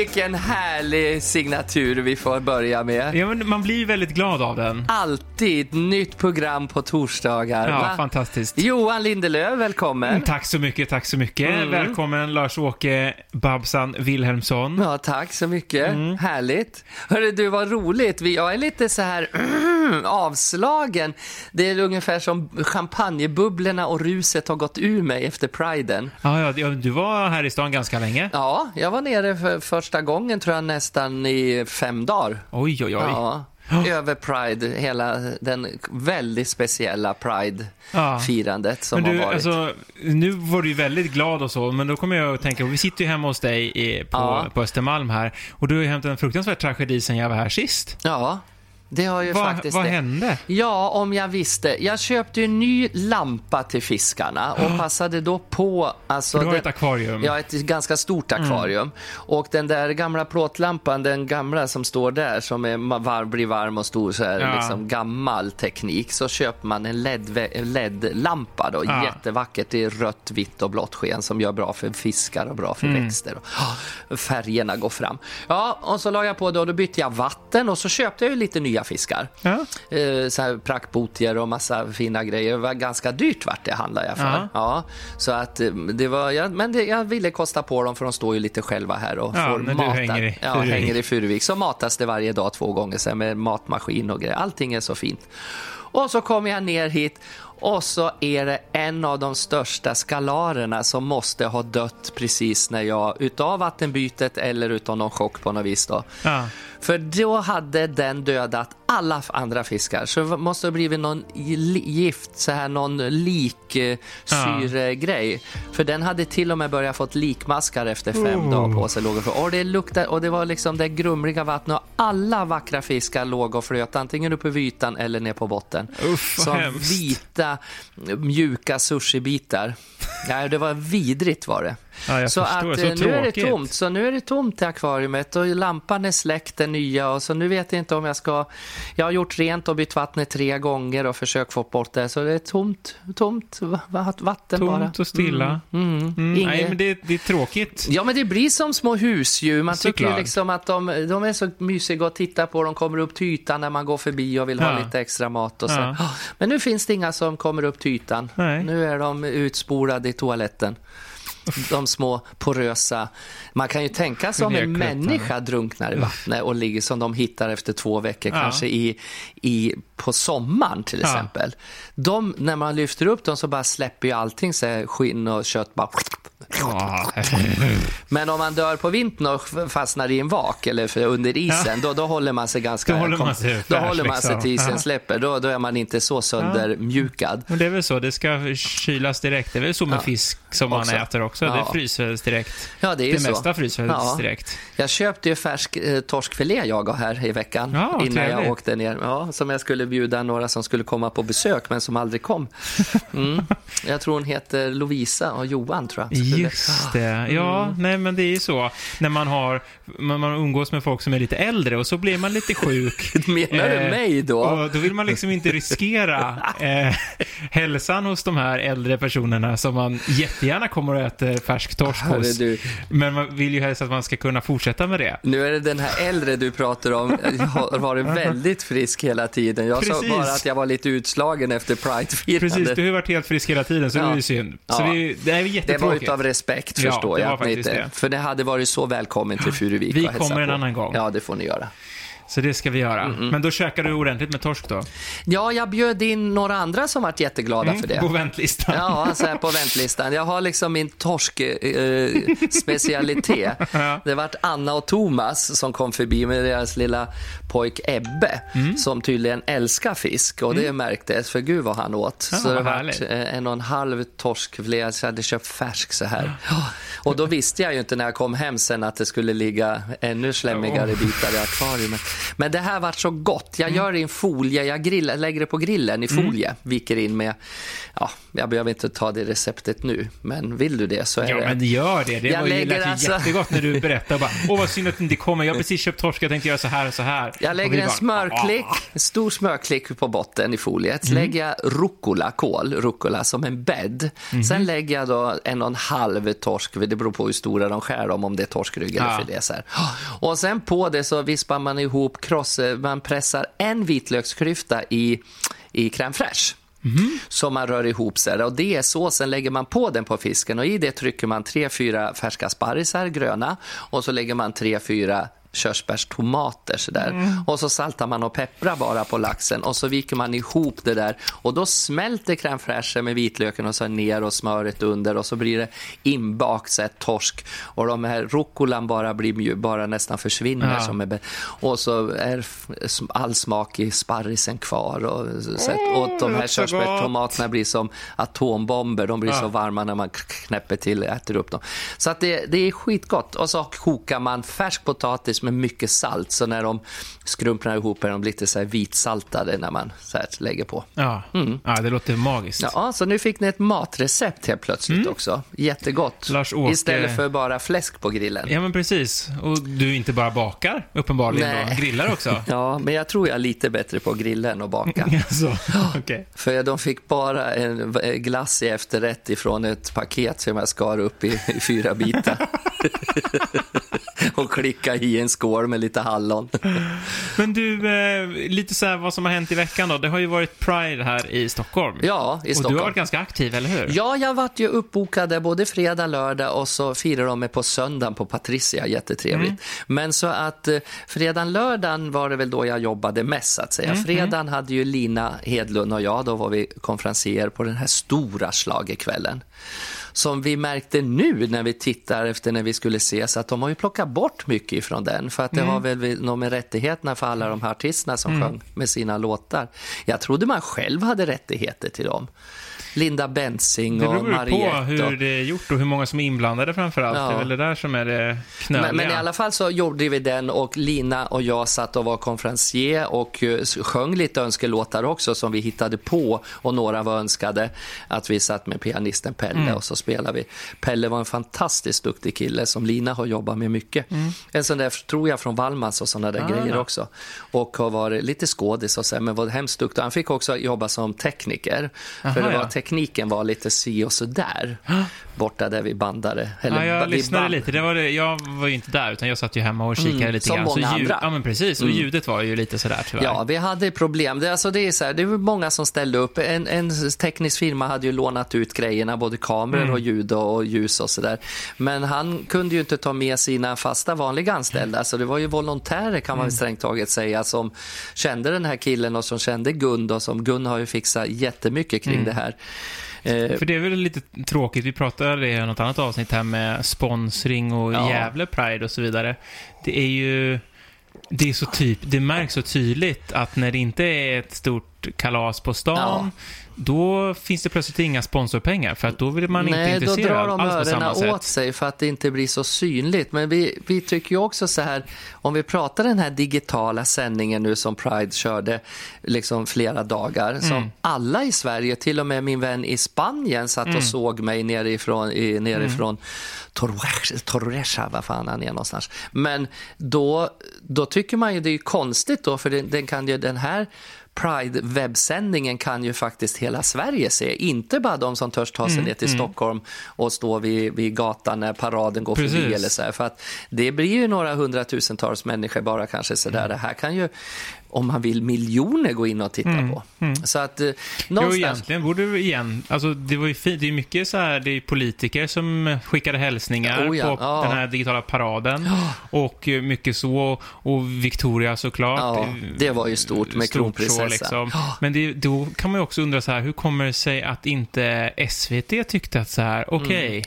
Vilken härlig signatur vi får börja med. Ja, men man blir väldigt glad av den. Alltid nytt program på torsdagar. Ja, va? fantastiskt. Johan Lindelöf, välkommen. Mm, Tack så mycket, tack så mycket. Mm. Välkommen Lars-Åke Babsan Wilhelmsson. Ja, tack så mycket. Mm. Härligt. Hörru du, vad roligt. Vi- Jag är lite så här avslagen. Det är ungefär som champagnebubblorna och ruset har gått ur mig efter priden. Ja, ja, du var här i stan ganska länge. Ja, jag var nere för första gången tror jag nästan i fem dagar. Oj, oj, oj. Ja, över Pride, hela den väldigt speciella Pride-firandet som Men du, har varit. alltså, nu var du ju väldigt glad och så, men då kommer jag att tänka, vi sitter ju hemma hos dig i, på, Ja. på Östermalm här, och du har ju hämtat en fruktansvärd tragedi sen jag var här sist. Ja, det har ju Vad, faktiskt vad det. hände? Ja, om jag visste. Jag köpte ju en ny lampa till fiskarna och passade då på... Alltså, du har den- ett akvarium. Ja, ett ganska stort akvarium. Och den där gamla plåtlampan, den gamla som står där, som är var, blir varm och stor, så här, Ja. liksom gammal teknik, så köper man en LED LED-lampa då, Ja. jättevackert i rött, vitt och blått sken som gör bra för fiskar och bra för växter. Och, ah, färgerna går fram. Ja, och så la jag på det och då bytte jag vatten och så köpte jag ju lite nya fiskar. Ja. Eh, så här prackbotier och massa fina grejer. Det var ganska dyrt vart det handlade jag för. Ja. Ja. så att eh, det var, ja, men det, jag ville kosta på dem för de står ju lite själva här och Ja, får när du mata. hänger i ja, hänger i Furuvik. Så matas det varje dag två gånger sen med matmaskin och grejer. Allting är så fint. Och så kommer jag ner hit och så är det en av de största skalarerna som måste ha dött precis när jag, utav vattenbytet eller utav någon chock på något vis då. Ja. För då hade den dödat alla andra fiskar. Så det måste ha blivit någon gift, så här någon liksyregrej. För den hade till och med börjat fått likmaskar efter fem Oh. dagar på sig. Låg och, och det luktade, och det var liksom det grumliga vattnet och alla vackra fiskar låg och flöt antingen uppe vid ytan eller ner på botten. Uff, Som hemskt. vita, mjuka sushibitar. Ja, det var vidrigt var det. Ja, så förstår. att Så eh, nu är det tomt. Så nu är det tomt i akvariet och lampan är släckt, den nya. Och så nu vet jag inte om jag ska... Jag har gjort rent och bytt vattnet tre gånger och försökt få bort det. Så det är tomt, tomt va- va- vatten bara. Tomt och stilla. Mm, mm. Mm, Nej, men det, det är tråkigt. Ja, men det blir som små husdjur. Man tycker Såklart. liksom att de, de är så mysiga att titta på. De kommer upp till ytan när man går förbi och vill ha Ja. lite extra mat. Och så. Ja. Men nu finns det inga som kommer upp till ytan. Nej. Nu är de utspolade i toaletten. De små porösa. Man kan ju tänka sig om en människa drunknar i vattnet och ligger som de hittar efter två veckor, Ja. kanske i, i, på sommaren till Ja. exempel. De, när man lyfter upp dem så bara släpper ju allting, så skinn och kött bara Ja. men om man dör på vintern och fastnar i en vak eller under isen, då, då håller man sig ganska... Då håller man sig Då håller man sig liksom. till isen Ja. släpper. Då, då är man inte så söndermjukad. Men det är väl så, det ska kylas direkt. Det är väl så med Ja. fisk som man Också. äter också. Ja. Det fryses direkt. Ja, det är det så. mesta fryses Ja. direkt. Jag köpte ju färsk eh, torskfilé jag har här i veckan Ja, innan trevligt. jag åkte ner. Ja, som jag skulle bjuda några som skulle komma på besök men som aldrig kom. Mm. Jag tror hon heter Lovisa och Johan tror jag. Just det. Ja, Mm. nej men det är ju så. När man har, man, man umgås med folk som är lite äldre och så blir man lite sjuk. Menar du Eh, mig då? Och då vill man liksom inte riskera eh, hälsan hos de här äldre personerna som man jättegärna kommer och äter färsk torsk hos. du, Men man vill ju helst att man ska kunna fortsätta med det. Nu är det den här äldre du pratar om. Jag har varit väldigt frisk hela tiden. Jag sa Precis. bara att jag var lite utslagen efter Precis, Pride-firandet. du har varit helt frisk hela tiden, så Ja. det är ju synd. Så Ja. det, det är ju Det var jättetråkigt. utav respekt Ja, förstår det jag. inte, det. För det hade varit så välkommen till Furuvik Vi kommer en annan gång. Ja, det får ni göra. Så det ska vi göra. Men då käkar du ordentligt med torsk då? Ja, jag bjöd in några andra som varit jätteglada för det. På väntlistan. Ja, så här på väntlistan. Jag har liksom min torsk-specialitet. Ja. Det vart Anna och Thomas som kom förbi med deras lilla pojk Ebbe, Mm. som tydligen älskar fisk. Och det märktes, för gud vad han åt. Ja, så det vart eh, en och en halv torskfilé, så jag hade köpt färsk så här. Ja. Och då visste jag ju inte när jag kom hem sen att det skulle ligga ännu slemmigare bitar i akvariet. Men det här var så gott. Jag gör det i en folie, jag grillar, lägger det på grillen i folie, viker in med, ja, jag behöver inte ta det receptet nu, men vill du det så är Ja, det... men gör det. Det Jag var ju, lät alltså- jättegott när du berättade. Bara, Åh, vad synd att det inte kommer. Jag har precis köpt torsk, jag tänkte göra så här och så här. Jag lägger en bara, smörklick, "Ah." en stor smörklick på botten i foliet. Så lägger jag rucola, kål, rucola som en bädd. Sen lägger jag då en och en halv torsk, det beror på hur stora de skär dem, om det är torskrygg eller Ja. filé. Och sen på det så vispar man ihop, kross, man pressar en vitlöksklyfta i, i crème fraîche. Som man rör ihop sig. Och det är såsen, lägger man på den på fisken och i det trycker man tre fyra färska sparrisar, gröna, och så lägger man tre fyra körsbärstomater sådär. Och så saltar man och pepprar bara på laxen och så viker man ihop det där och då smälter crème med vitlöken och så ner och smöret under och så blir det inbakt så här torsk och de här rucolan bara blir bara nästan försvinner Ja. som är och så är all smak i sparrisen kvar och, så, Åh, och de här körsbärstomaterna blir som atombomber, de blir Ja. så varma när man knäpper till och äter upp dem. Så att det, det är skitgott. Och så kokar man färsk potatis med mycket salt, så när de skrumpnar ihop är de lite så här vitsaltade när man så här lägger på. Ja. ja, det låter magiskt. Ja, så nu fick ni ett matrecept helt plötsligt också. Jättegott. Mm. Lars-Åke- Istället för bara fläsk på grillen. Ja, men precis. Och du inte bara bakar, uppenbarligen Nej. då. Grillar också. Ja, men jag tror jag är lite bättre på grillen och baka. så, okej. För de fick bara en glass i efterrätt ifrån ett paket som jag skar upp i, i fyra bitar. och klicka i en skål med lite hallon. Men du, eh, lite så här vad som har hänt i veckan då. Det har ju varit Pride här i Stockholm. Ja, i Och Stockholm. du har varit ganska aktiv, eller hur? Ja, jag vart ju uppbokade både fredag, lördag och så firade de mig på söndagen på Patricia, jättetrevligt. Mm. Men så att eh, fredagen, lördagen var det väl då jag jobbade mest så att säga. Mm, Fredagen hade ju Lina Hedlund och jag, då var vi konferenser på den här stora schlagerkvällen. Som vi märkte nu när vi tittar efter när vi skulle ses att de har ju plockat bort mycket ifrån den. För att det Mm. har väl något med rättigheterna för alla de här artisterna som sjöng med sina låtar. Jag trodde man själv hade rättigheter till dem. Linda Bensing Det och beror ju på Mariette. hur det är gjort och hur många som är inblandade framför allt. Ja. Det är väl det där som är det knöliga. Men, men i alla fall så gjorde vi den och Lina och jag satt och var konferencier och eh, sjöng lite önskelåtar också som vi hittade på och några var önskade att vi satt med pianisten Pelle Mm. och så spelade vi. Pelle var en fantastiskt duktig kille som Lina har jobbat med mycket. En sån där, tror jag, från Valmans och sådana där Mm. Ah. grejer också. Och har varit lite skådis och så, men var hemskt duktig. Han fick också jobba som tekniker. Aha, för det var, ja tekniken var lite si och så där borta där vi bandade. Ja, jag vi lyssnade band- lite. Det var det, jag var ju inte där, utan jag satt ju hemma och kikade Mm, lite som grann. många så andra. Mm. Ja, men precis. Och ljudet var ju lite sådär tyvärr. Ja, vi hade problem. Det, alltså det, är så här, det var många som ställde upp. En, en teknisk firma hade ju lånat ut grejerna, både kameror Mm. och ljud och, ljus och sådär. Men han kunde ju inte ta med sina fasta vanliga anställda, så det var ju volontärer kan man Mm. strängt taget säga, som kände den här killen och som kände Gun och som Gun har ju fixat jättemycket Mm. kring det här. Eh, För det är väl lite tråkigt, vi pratade i något annat avsnitt här med sponsring och Ja. Gävle Pride och så vidare. Det är ju... Det är så typ, det märks så tydligt att när det inte är ett stort kalas på stan, då finns det plötsligt inga sponsorpengar, för att då vill man Nej, inte då intresserad drar de alls på samma öronen åt sätt. sig för att det inte blir så synligt. Men vi, vi tycker ju också så här, om vi pratar den här digitala sändningen nu som Pride körde liksom flera dagar, Mm. som alla i Sverige, till och med min vän i Spanien satt Mm. och såg mig nerifrån, i, nerifrån Torres- Torrevieja, vad fan han är någonstans. Men då, då tycker man ju det är konstigt då, för den, den kan ju den här Pride-webbsändningen kan ju faktiskt hela Sverige se, inte bara de som törs ta sig Mm, ner till Stockholm och stå vid, vid gatan när paraden går förbi Precis. eller så här, för att det blir ju några hundratusentals människor bara kanske så Mm. där. Det här kan ju, om man vill, miljoner gå in och titta på. Så att eh, Jo, någonstans... egentligen borde du igen, alltså det var ju fint, det är mycket så här, det är politiker som skickade hälsningar Oh ja, på ja. den här digitala paraden. Och eh, mycket så, och Victoria såklart. Ja, det var ju stort med så, kronprinsessan. liksom. Men det, då kan man ju också undra så här, hur kommer det sig att inte SVT tyckte att så här, okej, Mm.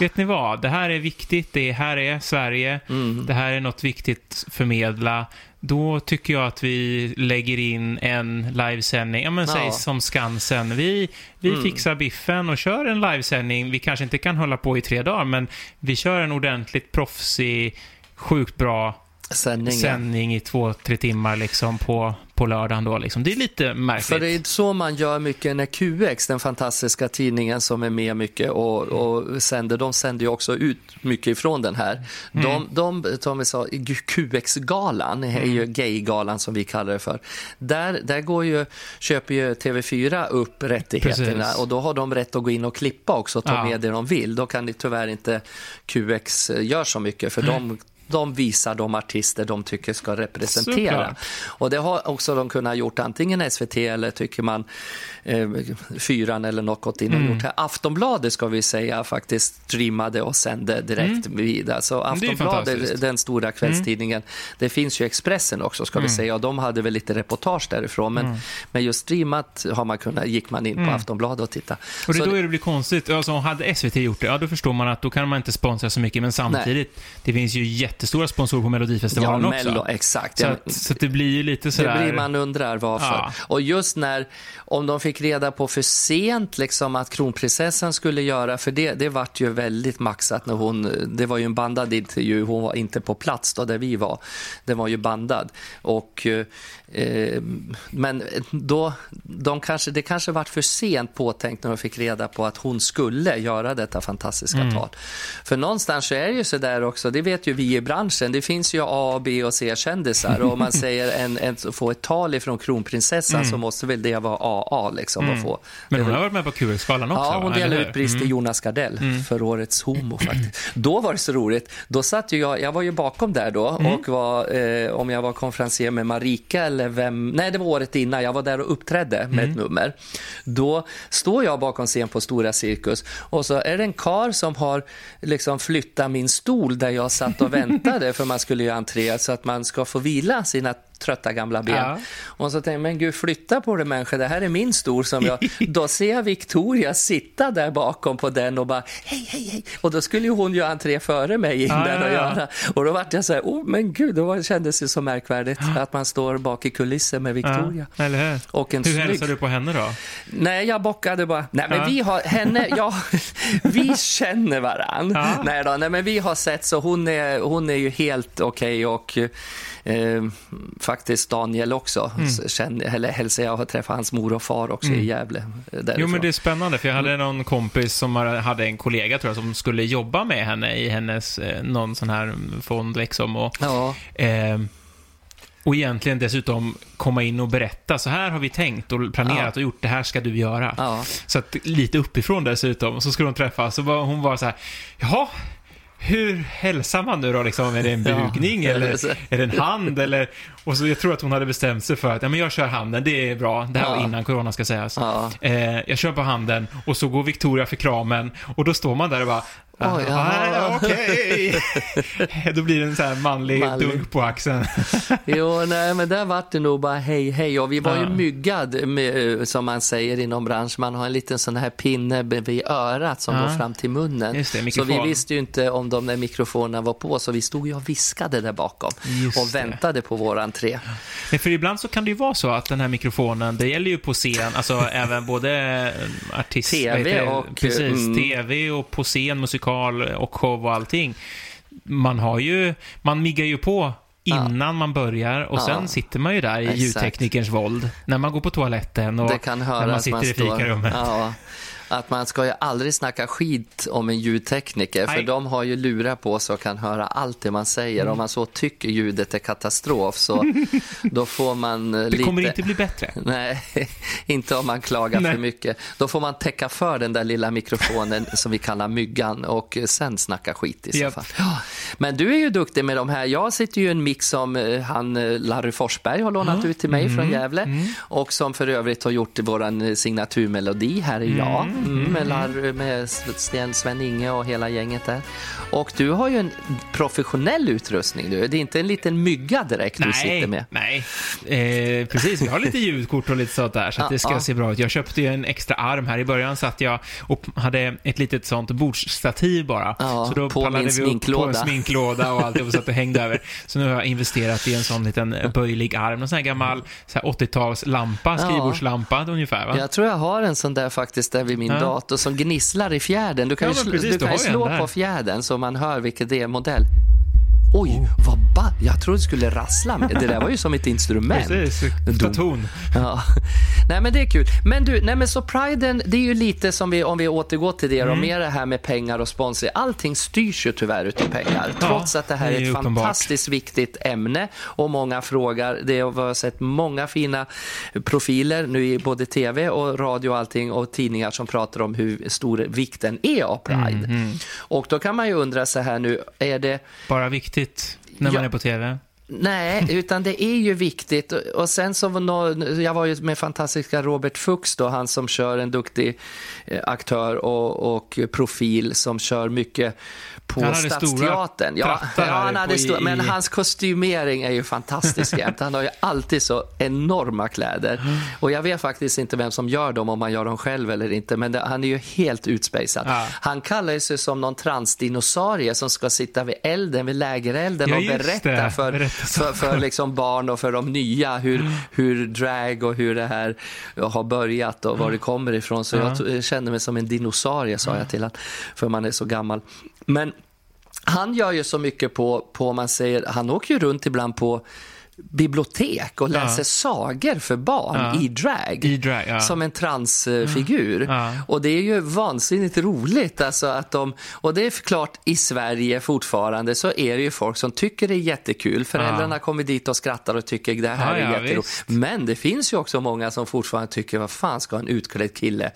Vet ni vad, det här är viktigt, det här är Sverige, Mm. det här är något viktigt förmedla. Då tycker jag att vi lägger in en livesändning, ja men Ja. säg som Skansen. Vi, vi Mm. fixar biffen och kör en livesändning. Vi kanske inte kan hålla på i tre dagar, men vi kör en ordentligt proffsig, sjukt bra Sändning, sändning i två, tre timmar liksom på, på lördagen då. Liksom. Det är lite märkligt. För det är så man gör mycket när QX, den fantastiska tidningen som är med mycket och, och sänder, de sänder ju också ut mycket ifrån den här. Mm. De, de, sa, QX-galan är ju Mm. gay-galan som vi kallar det för. Där, där går ju, köper ju TV4 upp rättigheterna Precis. och då har de rätt att gå in och klippa också och ta Ja. med det de vill. Då kan det tyvärr inte QX göra så mycket för de de visar de artister de tycker ska representera. Såklart. Och det har också de kunnat gjort antingen SVT eller tycker man eh, Fyran eller något gått in och Mm. gjort här. Aftonbladet ska vi säga faktiskt streamade och sände direkt vidare. Så det är Aftonbladet. Mm. den stora kvällstidningen, det finns ju Expressen också ska vi säga och de hade väl lite reportage därifrån men, Mm. men just streamat har man kunnat, gick man in på Aftonbladet och tittade. Och det är då det blir konstigt. Alltså, hade SVT gjort det, ja då förstår man att då kan man inte sponsra så mycket, men samtidigt, det finns ju jättestora sponsorer på ja, Melodifestivalen också. Mello, exakt. Så, Ja, att, så att det blir ju lite sådär... Det blir man undrar varför. Ja. Och just när, om de fick reda på för sent liksom att kronprinsessan skulle göra, för det, det vart ju väldigt maxat när hon, det var ju en bandad intervju, hon var inte på plats då där vi var, den var ju bandad. Och, eh, men då, de kanske, det kanske vart för sent påtänkt när de fick reda på att hon skulle göra detta fantastiska Mm. tal. För någonstans så är det ju så där också, det vet ju vi i branschen, det finns ju A, B och C-kändisar och om man säger en, en, få ett tal ifrån kronprinsessan så måste väl det vara AA liksom att få. Mm. Men hon har varit med på QX-galan också, Ja, hon delade? Mm. ut pris till Jonas Gardell för årets homo faktiskt. Då var det så roligt. Då satt ju jag, jag var ju bakom där då Mm. och var, eh, om jag var konferencier med Marika eller vem, nej det var året innan, jag var där och uppträdde med Mm. ett nummer. Då står jag bakom scen på Stora Cirkus och så är det en kar som har liksom flyttat min stol där jag satt och väntade för man skulle ju entré så att man ska få vila sina trötta gamla ben. Ja. Och så tänkte jag, men gud flytta på det människa, det här är min stol som jag... Då ser jag Victoria sitta där bakom på den och bara hej, hej, hej. Och då skulle ju hon göra entré före mig in Ja, där och göra. Och då vart jag så här, oh men gud, då kändes det så märkvärdigt att man står bak i kulissen med Victoria. Ja, eller hur? Och en Hur snygg... hälsar du på henne då? Nej, jag bockade bara. Nej, men Ja. vi har henne, ja, vi känner varann. Ja. Nej då, nej, men vi har sett så hon är, hon är ju helt okej och eh, faktiskt Daniel också. Mm. Känner, eller hälsar jag har träffat hans mor och far också i Gävle. eh, Därifrån. Jo, men det är spännande, för jag hade någon kompis som hade en kollega, tror jag, som skulle jobba med henne i hennes, eh, någon sån här fond liksom. Och, Ja, eh, och egentligen dessutom komma in och berätta, så här har vi tänkt och planerat och gjort, det här ska du göra. ja. Så att lite uppifrån dessutom, så skulle de träffas, och hon var så här, jaha, hur hälsar man nu då liksom? Är det en Ja. bugning eller är det en hand eller? Och så jag tror att hon hade bestämt sig för att, ja men jag kör handen, det är bra. Det här var Ja. innan corona ska sägas. Ja. Eh, jag kör på handen och så går Victoria för kramen och då står man där och bara, Oj, "Ah, jaha." okej. då blir det en så här manlig, Manlig. dunk på axeln. Jo, nej, men där vart det nog bara hej, hej. Och vi var ju Ja. myggad, med, eh, som man säger inom branschen. Man har en liten sån här pinne vid örat som Ja. går fram till munnen. Det, så vi visste ju inte om de där mikrofonerna var på, så vi stod ju och viskade där bakom Just och det. väntade på vår entré. Nej, för ibland så kan det ju vara så att den här mikrofonen, det gäller ju på scen, alltså även både eh, artist... TV och, Precis, mm. TV och på scen, musikal och show och allting. Man har ju, man miggar ju på innan man börjar och Ja. sen sitter man ju där i Exakt. ljudteknikerns våld. När man går på toaletten och när man sitter man i fikarummet. Ja, att man ska ju aldrig snacka skit om en ljudtekniker, för Nej. de har ju lurar på sig och kan höra allt det man säger. Mm. Om man så tycker ljudet är katastrof, så då får man eh, Det lite... kommer inte bli bättre. Nej, inte om man klagar Nej. för mycket. Då får man täcka för den där lilla mikrofonen som vi kallar myggan och sen snacka skit i så Japp. fall. Men du är ju duktig med de här. Jag sitter ju i en mix som eh, han eh, Larry Forsberg har lånat ut till mig Mm. från Gävle och som för övrigt har gjort vår signaturmelodi Här är jag mm, med, Larry, med Sten, Sven-Inge och hela gänget där. Och du har ju en professionell utrustning. Du. Det är inte en liten mygga direkt du sitter med. Nej, eh, precis. Vi har lite ljudkort och lite sånt där, så att Ja, det ska ja. se bra ut. Jag köpte ju en extra arm här. I början satt jag och hade ett litet sånt bordsstativ bara. Ja, så då på min vi upp på en sminklåda och allt det och satt och hängde över. Så nu har jag investerat i en sån liten böjlig arm. En sån här gammal så här 80-tals lampa, skrivbordslampa ungefär. Va? Jag tror jag har en sån där faktiskt där vid min Ja. dator som gnisslar i fjädern. Du kan Ja, ju, precis, du kan ju slå på fjädern så man hör vilket det är modell. Oj, Jag trodde det skulle rassla med. Det där var ju som ett instrument. Precis, ton. Ja. Nej men det är kul. Men du, nej men så priden, det är ju lite som vi, om vi återgår till det och Mm. mer det här med pengar och sponsring. Allting styrs ju tyvärr utav pengar. Ja, Trots att det här det är är ett uppenbart. fantastiskt viktigt ämne och många frågar. Det har vi har sett många fina profiler nu i både tv och radio och allting och tidningar som pratar om hur stor vikten är av pride. Mm, Och då kan man ju undra så här nu, är det Bara viktigt när Ja. man är på TV. Nej, utan det är ju viktigt. Och- sen så var jag var ju med fantastiska Robert Fuchs då, han som kör en duktig eh, aktör och, och profil som kör mycket på Han hade Stadsteatern. stora Ja, ja, han hade stora, men hans kostymering är ju fantastisk jämt. Han har ju alltid så enorma kläder. Och jag vet faktiskt inte vem som gör dem, om man gör dem själv eller inte, men det, han är ju helt utspejsad. Ja. Han kallar sig som någon transdinosaurie som ska sitta vid elden, vid lägerelden Ja, och berätta för, för, för liksom barn och för de nya hur, hur drag och hur det här har börjat och var det kommer ifrån. Så jag, jag kände mig som en dinosaurie, sa jag till honom, för man är så gammal. Men han gör ju så mycket på, på man säger, han åker ju runt ibland på bibliotek och Ja. läser sagor för barn Ja. i drag. I drag, ja. Som en transfigur. Ja. Och det är ju vansinnigt roligt. Alltså att de, och det är klart, i Sverige fortfarande så är det ju folk som tycker det är jättekul. Föräldrarna kommer dit och skrattar och tycker det här Ja, är ja, jätteroligt. visst. Men det finns ju också många som fortfarande tycker, vad fan ska en utklädd kille,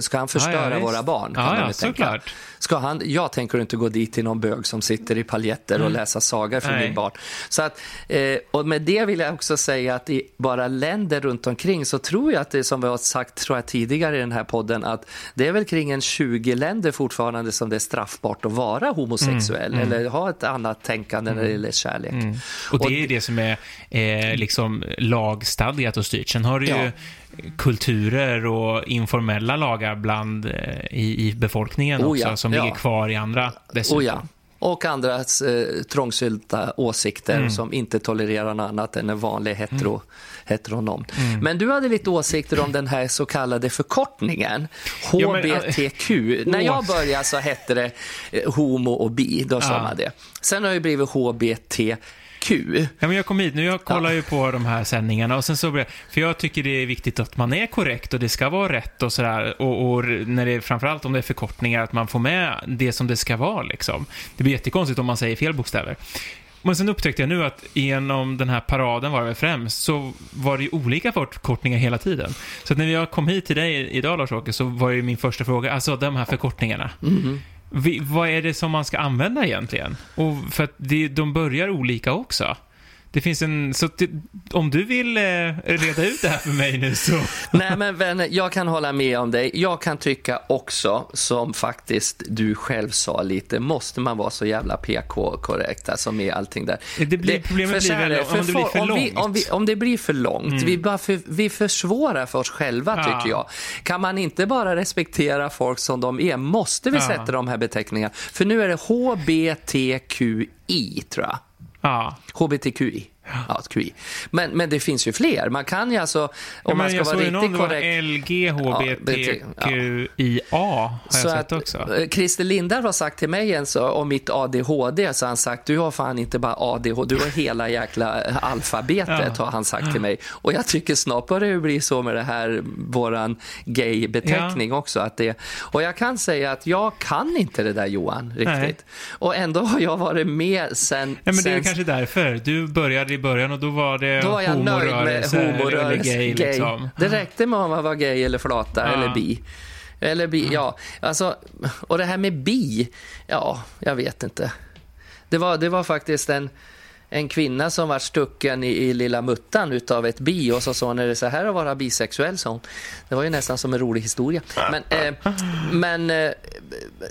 ska han förstöra Ja, ja, våra barn? Kan Ja, ja, såklart. Ska han, jag tänker inte gå dit till någon bög som sitter i paljetter och läsa sagor för Mm. Nej. min barn. Så att, eh, och med det vill jag också säga att i bara länder runt omkring så tror jag att det är som vi har sagt tror jag, tidigare i den här podden att det är väl kring en 20 länder fortfarande som det är straffbart att vara homosexuell eller ha ett annat tänkande när det gäller kärlek. Och det är det som är eh, liksom lagstadgat och styrt. Sen har du Ja. Kulturer och informella lagar bland eh, i, i befolkningen Oh också, ja, som ja. ligger kvar i andra dessutom. Oh ja. Och andras eh, trångsynta åsikter Mm. som inte tolererar något annat än en vanlig hetero, heteronom. Mm. Men du hade lite åsikter om den här så kallade förkortningen, Ja, men, HBTQ. När jag började så hette det eh, homo och bi, då sa man det. Sen har det blivit HBTQ. Ja, men jag kom hit nu, jag kollar ju på de här sändningarna och sen så blir för jag tycker det är viktigt att man är korrekt och det ska vara rätt och sådär och, och när det är, framförallt om det är förkortningar, att man får med det som det ska vara liksom. Det blir jättekonstigt om man säger fel bokstäver. Men sen upptäckte jag nu att genom den här paraden var det väl främst, så var det ju olika förkortningar hela tiden. Så när jag kom hit till dig idag Lars-Åke så var ju min första fråga, alltså de här förkortningarna. Vi, vad är det som man ska använda egentligen? Och för att det, de börjar olika också. Det finns en, så det, om du vill eh, reda ut det här för mig nu så... Nej men vänner, jag kan hålla med om dig. Jag kan tycka också, som faktiskt du själv sa lite, måste man vara så jävla PK-korrekt, alltså med allting där. Det blir- problemet för blir väl är om det blir för om, vi, långt. Mm. om, vi, om det blir för långt, vi, bara för, vi försvårar för oss själva Ja. tycker jag. Kan man inte bara respektera folk som de är, måste vi Ja. sätta de här beteckningarna. För nu är det HBTQI, tror jag. Ja. HBTQI. Ja, QI. Men, men det finns ju fler. Man kan ju alltså, om Ja, man ska jag vara riktigt någon, korrekt. LGHBTQIA, har jag Så sett att, också. eh, Christer Lindar har sagt till mig en så, om mitt ADHD, så har han sagt du har fan inte bara ADHD, du har hela jäkla eh, alfabetet, Ja. har han sagt till mig. Och jag tycker snart börjar det bli så med det här, våran gay-beteckning också. Att det, och jag kan säga att jag kan inte det där Johan, riktigt. Nej. Och ändå har jag varit med sen... Ja, men det är sen kanske därför. Du började i början och då var det då var jag nöjd med homorörelse eller- homorörelse. eller gay, gay. liksom. Det räckte med om man var gay eller flata Ja. eller bi. Eller bi, ja. Alltså, och det här med bi, ja, jag vet inte. Det var, det var faktiskt en, en kvinna som var stucken i, i lilla muttan utav ett bi och så sa hon, är det så här att vara bisexuell? sa hon. Det var ju nästan som en rolig historia. Men, eh, men eh,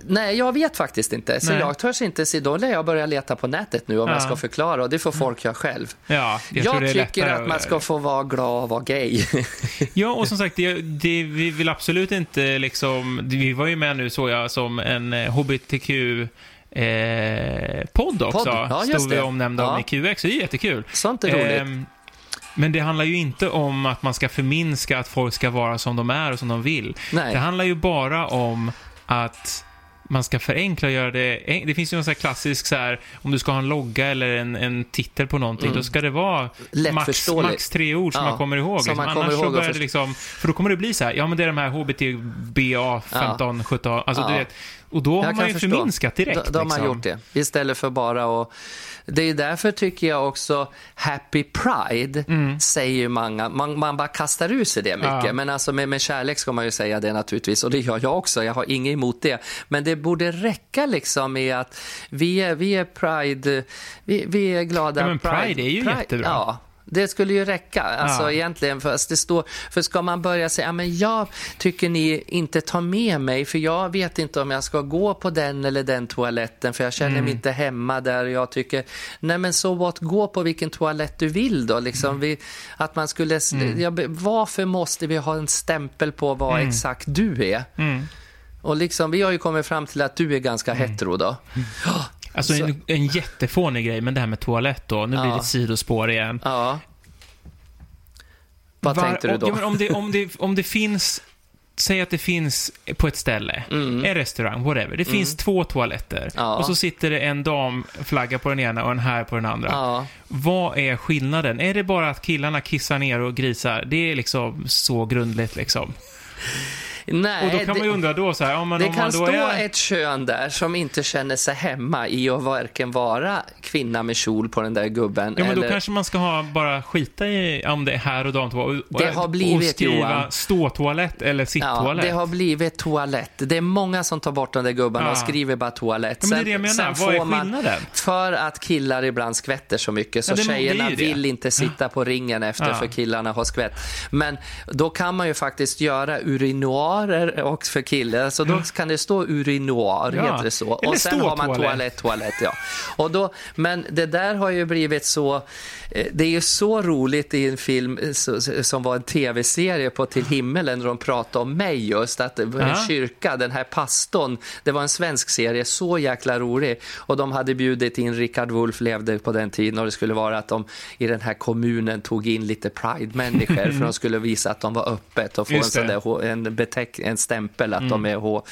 nej, jag vet faktiskt inte. Så Nej. jag törs inte se, då lär jag börja leta på nätet nu om Ja. jag ska förklara och det får folk göra själv. Ja, jag, Jag, tycker att man ska få vara glad och vara gay. Ja, och som sagt, det, det, vi vill absolut inte liksom... Vi var ju med nu, såg jag, som en eh, HBTQ... Eh, podd också. Podd, ja, Stod vi omnämnda om Ja. i QX. Det är jättekul. Sånt är roligt. Ehm, men det handlar ju inte om att man ska förminska att folk ska vara som de är och som de vill. Nej. Det handlar ju bara om att man ska förenkla och göra det... Det finns ju någon sån här klassisk så här, om du ska ha en logga eller en, en titel på någonting, då ska det vara max, max tre ord som Ja, man kommer ihåg. som Liksom. man kommer Annars ihåg så börjar det liksom... För då kommer det bli så här, ja men det är de här HBTBA 15, 17, alltså Ja. du vet. Och då har man ju förstå. förminskat direkt. Då, har man liksom. gjort det. Istället för bara att... Det är därför tycker jag också Happy Pride säger ju många, man, man bara kastar ur sig det mycket. Mm. Ja. Men alltså med, med kärlek ska man ju säga det naturligtvis och det gör jag också, jag har inget emot det. Men det borde räcka liksom med att vi är, vi är Pride, vi, vi är glada. Ja, men Pride är ju jättebra. Ja. Det skulle ju räcka, alltså Ja. egentligen. För, det står, för ska man börja säga, men jag tycker ni inte tar med mig, för jag vet inte om jag ska gå på den eller den toaletten, för jag känner Mm. mig inte hemma där. Och jag tycker, nej men så what, gå på vilken toalett du vill då. Liksom, Mm. vi, att man skulle, ja, varför måste vi ha en stämpel på vad Mm. exakt du är? Och liksom, vi har ju kommit fram till att du är ganska Mm. hetero då. Alltså Så- en, en jättefånig grej, men det här med toalett då, nu blir Ja. det ett sidospår igen. Ja. Vad Var- tänkte du då? Ja, men om, det, om, det, om det finns, säg att det finns på ett ställe, en restaurang, whatever. Det finns två toaletter Mm. Ja. och så sitter det en damflagga på den ena och en här på den andra. Ja. Vad är skillnaden? Är det bara att killarna kissar ner och grisar? Det är liksom så grundligt liksom. Nej, Och då kan det- man ju undra då så här, om man, Det om kan man då stå är... ett kön där som inte känner sig hemma i att varken vara kvinna med kjol på den där gubben Ja, men då eller... kanske man ska ha, bara skita i om det är här och damtoalett. och- Det har och blivit, skriva Johan. ståtoalett eller Ja, sitttoalett. det har blivit toalett. Det är många som tar bort de där gubbarna Ja. och skriver bara toalett. Ja, men det är det jag menar. Vad är får man- skillnaden? För att killar ibland skvätter så mycket så Ja, det- tjejerna det. vill inte sitta på ringen efter Ja. för killarna har skvätt. Men då kan man ju faktiskt göra urinoarer och för killar, så då kan det stå urinoar, Ja. heter det så. Eller Och sen har man toalett, toalett, ja. Och då, men det där har ju blivit så, eh, det är ju så roligt i en film eh, som var en tv-serie på Till himmelen när de pratade om mig just, att en Ja. kyrka, den här pastorn, det var en svensk serie, så jäkla rolig. Och de hade bjudit in, Richard Wolff levde på den tiden och det skulle vara att de i den här kommunen tog in lite pride-människor för de skulle visa att de var öppet och få en, sån där, en, en stämpel att de är H,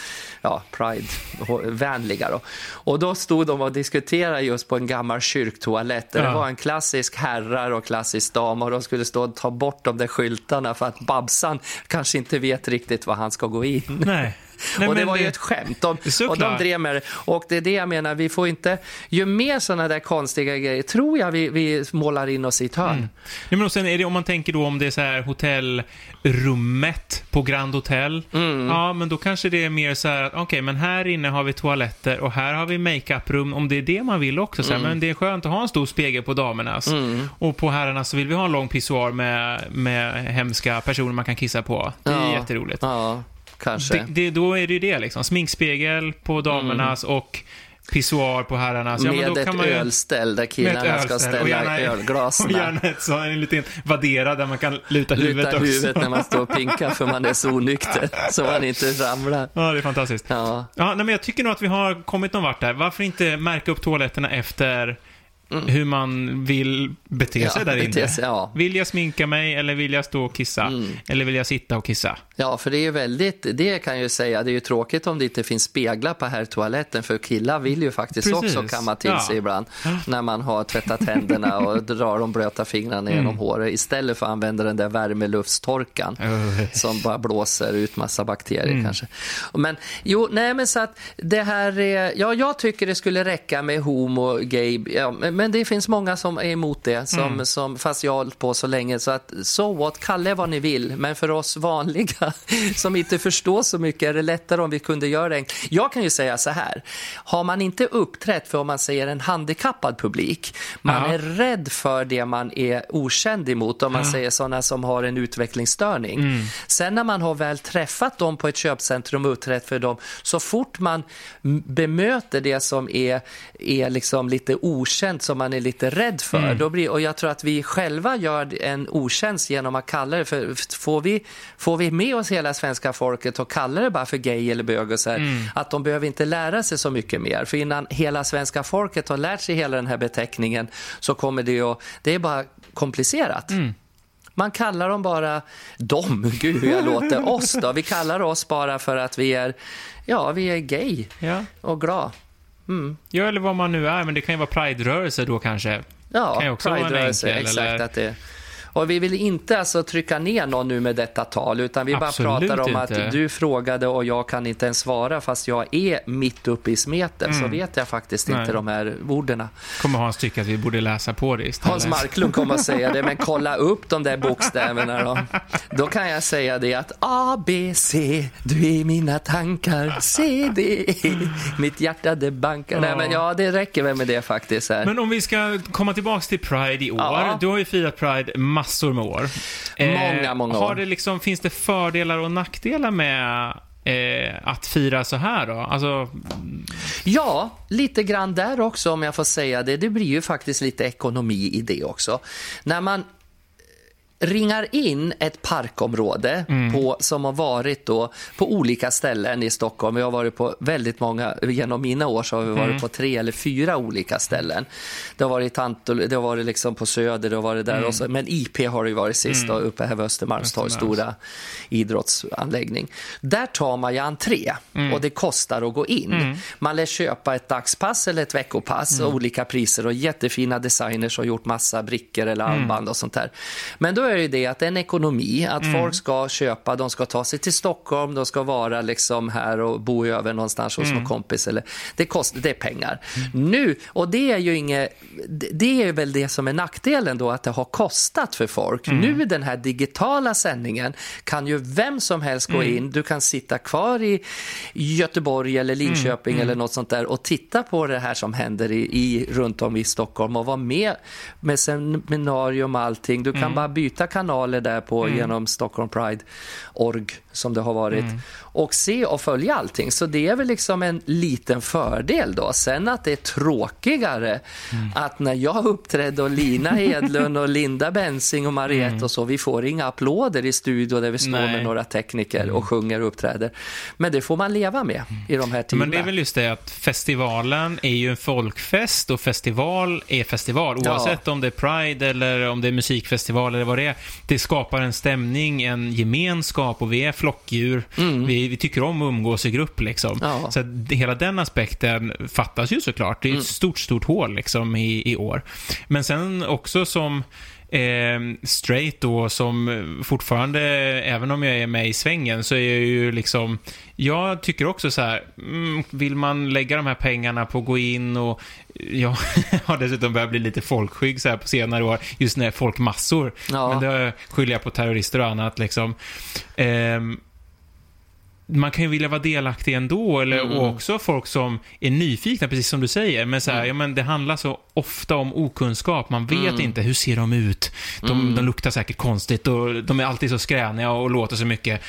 ja, pride-vänliga. Då. Och då stod de och diskuterade just på en gammal kyrktoalett där Ja. det var en klassisk herrar och klassisk dam och de skulle stå och ta bort de där skyltarna för att Babsan kanske inte vet riktigt var han ska gå in. Nej. Nej, och det var ju ett skämt. De, och de drev med det. Och det är det jag menar, vi får inte... Ju mer sådana där konstiga grejer tror jag vi, vi målar in oss i ett hörn. Ja, men och sen är det, om man tänker då om det är så här hotellrummet på Grand Hotel. Mm. Ja, men då kanske det är mer så här att okej, men här inne har vi toaletter och här har vi makeuprum. Om det är det man vill också. Så Mm. här, Men det är skönt att ha en stor spegel på damernas. Och på herrarnas så vill vi ha en lång pissoar med, med hemska personer man kan kissa på. Det är Ja. jätteroligt. Ja, kanske. Det, det, då är det ju det liksom. Sminkspegel på damernas och pissoar på herrarnas. Ja, med ett man ölställ där killarna ska ställa och gärna, ölglasen. Och gärna ett så, en liten vadera där man kan luta huvudet Luta också. huvudet när man står och pinkar för man är så onykter så man inte ramlar. Ja, det är fantastiskt. Ja. Ja, nej, men jag tycker nog att vi har kommit någon vart där. Varför inte märka upp toaletterna efter hur man vill bete sig Mm. Ja, där bete inne? sig, ja. Mm. Vill jag sminka mig eller vill jag stå och kissa? Eller vill jag sitta och kissa? Ja, för det är ju väldigt, det kan jag ju säga, det är ju tråkigt om det inte finns speglar på här toaletten för killar vill ju faktiskt Precis. också kamma till Ja. sig ibland när man har tvättat händerna och drar de blöta fingrarna genom Mm. håret istället för att använda den där värmelufttorkan Öh. som bara blåser ut massa bakterier Mm. kanske. Men jo, nej men så att det här är, ja jag tycker det skulle räcka med homo, gay, ja, men det finns många som är emot det, som, Mm. som, fast jag har hållit på så länge så att so what, kalla vad ni vill, men för oss vanliga som inte förstår så mycket är det lättare om vi kunde göra det. Jag kan ju säga så här, har man inte uppträtt för om man säger en handikappad publik, man Ja. är rädd för det man är okänd emot, om man säger sådana som har en utvecklingsstörning. Mm. Sen när man har väl träffat dem på ett köpcentrum och uppträtt för dem, så fort man bemöter det som är, är liksom lite okänt, som man är lite rädd för, Mm. då blir, och jag tror att vi själva gör en otjänst genom att kalla det för, får vi, får vi med oss hela svenska folket och kalla det bara för gay eller bög och så här, Mm. att de behöver inte lära sig så mycket mer, för innan hela svenska folket har lärt sig hela den här beteckningen så kommer det att, det är bara komplicerat. Mm. Man kallar dem bara dem, gud hur jag låter, oss då. Vi kallar oss bara för att vi är, ja, vi är gay Ja. och glad. ja, eller vad man nu är, men det kan ju vara Pride-rörelse då kanske. Ja, Kan ju också vara en Pride-rörelse, exakt. eller- Att det, och vi vill inte alltså trycka ner någon nu med detta tal, utan vi bara Absolut pratar om inte. att du frågade och jag kan inte ens svara, fast jag är mitt uppe i smeten, så vet jag faktiskt Mm. Nej. inte de här orden. Kommer Hans tycka att vi borde läsa på det istället. Hans Marklund kommer att säga det, men kolla upp de där bokstäverna då. Då kan jag säga det att A, B, C, du är mina tankar, C, D, E, mitt hjärta det bankar. Nej, men ja, det räcker väl med det faktiskt. Här. Men om vi ska komma tillbaks till Pride i år. Ja. Du har ju firat Pride massor med år. Många, många år. Har det liksom, finns det fördelar och nackdelar med eh, att fira så här då? Alltså, Ja, lite grann där också om jag får säga det. Det blir ju faktiskt lite ekonomi i det också. När man ringar in ett parkområde på, som har varit då på olika ställen i Stockholm. Vi har varit på väldigt många, genom mina år så har vi varit på tre eller fyra olika ställen. Det har varit, Tantol, det har varit liksom på Söder, det har varit där också, men IP har det varit sist då, uppe här vid Östermalmstorg, Östermalms. stora idrottsanläggning. Där tar man ju entré och det kostar att gå in. Man lär köpa ett dagspass eller ett veckopass och olika priser och jättefina designers har gjort massa brickor eller armband och sånt där. Men då är det ju det att en ekonomi, att folk ska köpa, de ska ta sig till Stockholm, de ska vara liksom här och bo över någonstans hos någon kompis. Eller, det, kostar, det är pengar. Nu, och det är ju inget, det- är väl det som är nackdelen då, att det har kostat för folk. Nu den här digitala sändningen kan ju vem som helst gå in, du kan sitta kvar i Göteborg eller Linköping eller något sånt där och titta på det här som händer i, i, runt om i Stockholm och vara med med seminarium och allting. Du kan bara byta kanaler där på genom Stockholm Pride.org som det har varit och se och följa allting. Så det är väl liksom en liten fördel då. Sen att det är tråkigare att när jag uppträdde och Lina Hedlund och Linda Bensing och Mariette och så, vi får inga applåder i studio där vi står Nej. med några tekniker och sjunger och uppträder. Men det får man leva med i de här tiderna. men det är väl just det att festivalen är ju en folkfest och festival är festival. Ja. Oavsett om det är Pride eller om det är musikfestival eller vad det är. Det skapar en stämning, en gemenskap och vi är flockdjur. Vi, vi tycker om att umgås i grupp liksom. Mm. Ja. Mm. Så det- hela den aspekten fattas ju såklart. Det är ett stort, stort hål liksom i, i år. Men sen också som eh, straight då, som fortfarande, även om jag är med i svängen, så är jag ju liksom, jag tycker också så här, mm, vill man lägga de här pengarna på att gå in och jag har dessutom börjat bli lite folkskygg så här på senare år, just när folkmassor. Ja. Men det skyller jag på terrorister och annat liksom. Ehm, man kan ju vilja vara delaktig ändå, eller Mm. och också folk som är nyfikna, precis som du säger. Men, så här, ja, men det handlar så ofta om okunskap. Man vet Mm. inte, hur ser de ut? De, de luktar säkert konstigt och de är alltid så skräniga och låter så mycket.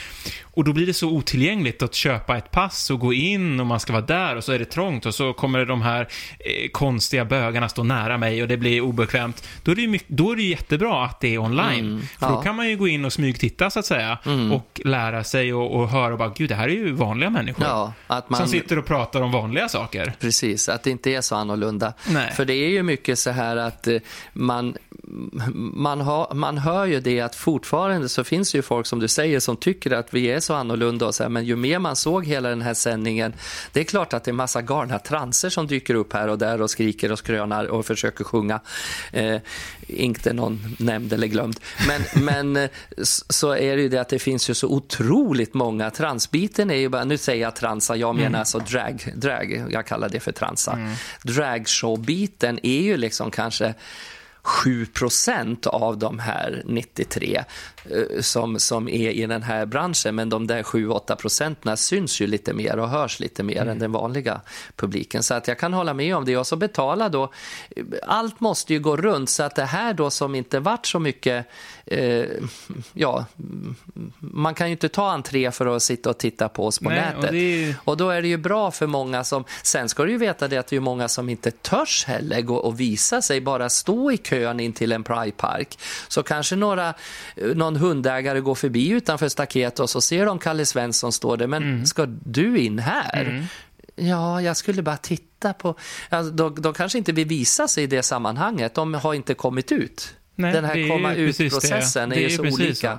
Och då blir det så otillgängligt att köpa ett pass och gå in och man ska vara där och så är det trångt och så kommer de här eh, konstiga bögarna stå nära mig och det blir obekvämt. Då är det ju, då är det jättebra att det är online. För då ja. kan man ju gå in och smygtitta så att säga och lära sig och, och höra och bara, gud det här är ju vanliga människor. Ja, att man... Som sitter och pratar om vanliga saker. Precis, att det inte är så annorlunda. Nej. För det är ju mycket så här att eh, man, man, har, man hör ju det att fortfarande så finns det ju folk som du säger som tycker att vi är så annorlunda och så här, men ju mer man såg hela den här sändningen, det är klart att det är massa galna transer som dyker upp här och där och skriker och skrönar och försöker sjunga. Eh, inte någon nämnd eller glömd. Men, men eh, så är det ju det att det finns ju så otroligt många. Transbiten är ju bara, nu säger jag transa, jag menar alltså drag, drag, jag kallar det för transa. Dragshowbiten är ju liksom kanske 7% av de här 93 eh, som, som är i den här branschen. Men de där 7-8 procenten syns ju lite mer och hörs lite mer än den vanliga publiken. Så att jag kan hålla med om det. Och så betala då, allt måste ju gå runt så att det här då som inte vart så mycket, eh, ja, man kan ju inte ta entré för att sitta och titta på oss på Nej, och nätet. det är- Och då är det ju bra för många som... Sen ska du ju veta det att det är många som inte törs heller gå och visa sig, bara stå i kön in till en Pridepark. Så kanske några, någon hundägare går förbi utanför staket och så ser de Kalle Svensson stå där. Men ska du in här? Ja, jag skulle bara titta på... Alltså, de, de kanske inte vill visa sig i det sammanhanget. De har inte kommit ut. Nej, Den här är komma ut-processen är Det ju så olika.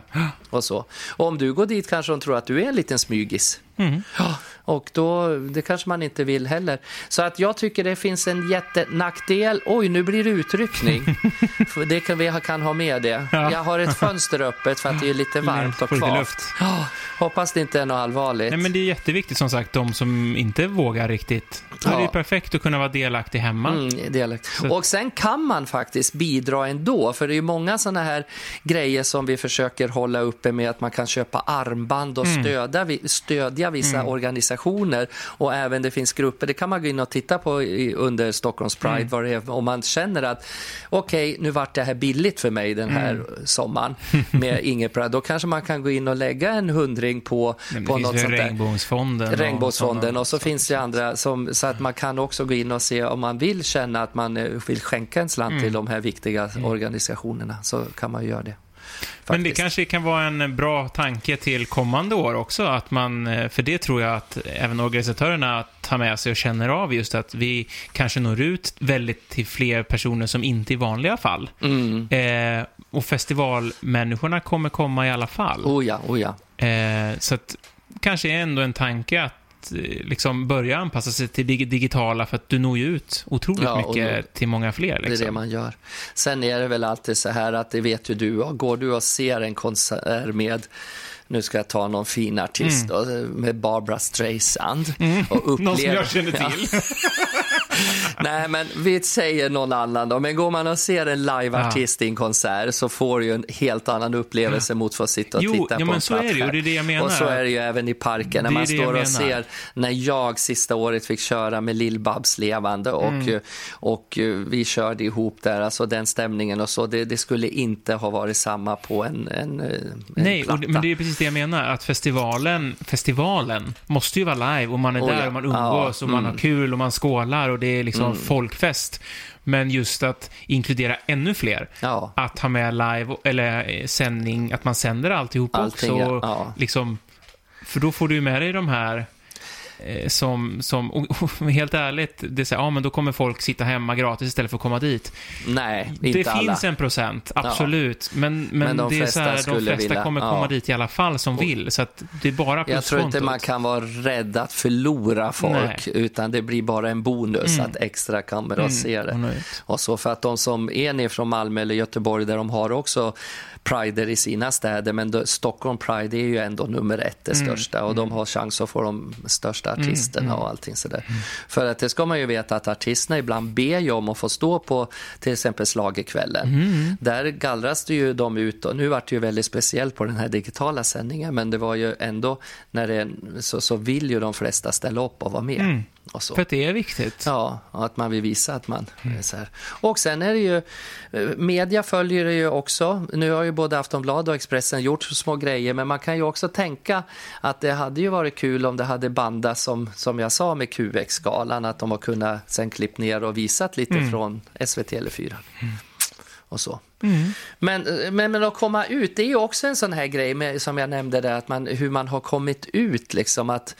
Och, så. och om du går dit kanske de tror att du är en liten smygis. Mm. Ja, och då, det kanske man inte vill heller. Så att jag tycker det finns en jättenackdel. Oj, nu blir det utryckning. Det kan vi kan ha med det. Ja. Jag har ett fönster öppet för att det är lite varmt och kvavt. Ja, hoppas det inte är något allvarligt. Nej, men det är jätteviktigt som sagt, de som inte vågar riktigt. Då är det Ja. perfekt att kunna vara delaktig hemma. Mm. Så- Och sen kan man faktiskt bidra ändå, för det är ju många sådana här grejer som vi försöker hålla uppe med att man kan köpa armband och Mm. stödja, stödja vissa organisationer och även det finns grupper, det kan man gå in och titta på i, under Stockholms Pride, Mm. är, om man känner att okej, nu vart det här billigt för mig den här Mm. sommaren med inget Pride, då kanske man kan gå in och lägga en hundring på, Men på något sånt väl där. Regnbågsfonden. och Regnbågsfonden och så saker. finns det andra som, så att man kan också gå in och se om man vill känna att man eh, vill skänka en slant Mm. till de här viktiga organisationerna så kan man göra det. Men det Faktiskt. kanske kan vara en bra tanke till kommande år också, att man, eh, för det tror jag att även organisatörerna tar med sig och känner av just att vi kanske når ut väldigt till fler personer som inte i vanliga fall. Mm. Eh, och festivalmänniskorna kommer komma i alla fall. Oh ja, oh ja. Eh, så att kanske är ändå en tanke att eh, liksom börja anpassa sig till det digitala för att du når ju ut otroligt Ja, mycket nå- till många fler. Det är Liksom. det man gör. Sen är det väl alltid så här att det vet ju du, går du och ser en konsert med nu ska jag ta någon fin artist då, med Barbara Streisand. Och Mm. Någon som upplever- jag känner Ja. Nej, men vi säger någon annan då. Men går man och ser en liveartist i en konsert så får du ju en helt annan upplevelse mot att sitta och Jo, titta ja, på men en så är det ju, plattskärm. och det är det jag menar. Och så är det ju även i parken när man står och ser när jag sista året fick köra med Lill-Babs levande och, Mm. och eh, vi körde ihop där, alltså den stämningen och så. Det, det skulle inte ha varit samma på en, en, en Nej, och, platta. det- men det är precis det jag menar, att festivalen, festivalen måste ju vara live och man är Oh, där ja. och man umgås Ja, och man mm. har kul och man skålar och det är liksom folkfest. Men just att inkludera ännu fler, Ja. att ha med live eller eh, sändning, att man sänder alltihop Allting, också. ja. Liksom, för då får du med dig de här som, som och, och, helt ärligt, det här, ja men då kommer folk sitta hemma gratis istället för att komma dit. Nej, inte det alla. finns en procent, absolut. Men, men, Men de det är så här, de flesta vilja, kommer ja. komma dit i alla fall som vill. Så att det är bara Jag tror inte man kan vara rädd att förlora folk, utan det blir bara en bonus att extra kommer och se det. och. Och så för att de som är ner från Malmö eller Göteborg där de har också prider i sina städer, men då, Stockholm Pride är ju ändå nummer ett, det största och de har chans att få de största artisterna och allting sådär. För att det ska man ju veta att artisterna ibland ber ju om att få stå på till exempel Schlagerkvällen. Där gallras det ju de ut och nu vart det ju väldigt speciellt på den här digitala sändningen, men det var ju ändå när det så, så vill ju de flesta ställa upp och vara med. Så. För att det är viktigt. Ja, och att man vill visa att man är så här. Och sen är det ju, eh, media följer det ju också. Nu har ju både Aftonbladet och Expressen gjort små grejer, men man kan ju också tänka att det hade ju varit kul om det hade bandats som, som jag sa med QX-galan, att de har kunnat sen klippt ner och visat lite från SVT eller 4. Och så. Men, men, men att komma ut, det är ju också en sån här grej med, som jag nämnde där, att man, hur man har kommit ut liksom att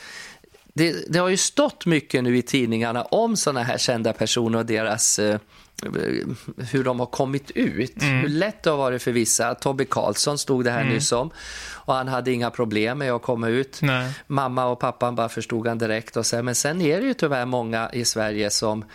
det, det har ju stått mycket nu i tidningarna om såna här kända personer och deras eh, hur de har kommit ut. Hur lätt det har varit för vissa. Tobbe Karlsson stod det här nyss om och han hade inga problem med att komma ut. Nej. Mamma och pappan bara förstod han direkt. Och så, men sen är det ju tyvärr många i Sverige som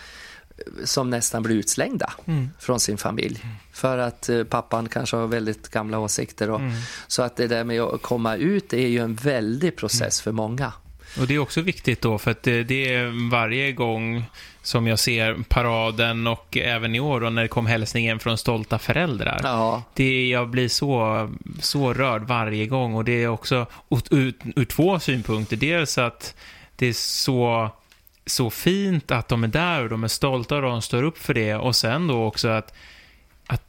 som nästan blir utslängda från sin familj. För att eh, pappan kanske har väldigt gamla åsikter. Och, Så att det där med att komma ut är ju en väldig process för många. Och det är också viktigt då, för att det, det är varje gång som jag ser paraden och även i år då, när det kom hälsningen från stolta föräldrar. Ja, Det, jag blir så, så rörd varje gång och det är också ur, ur, två synpunkter. Dels att det är så, så fint att de är där och de är stolta och de står upp för det och sen då också att, att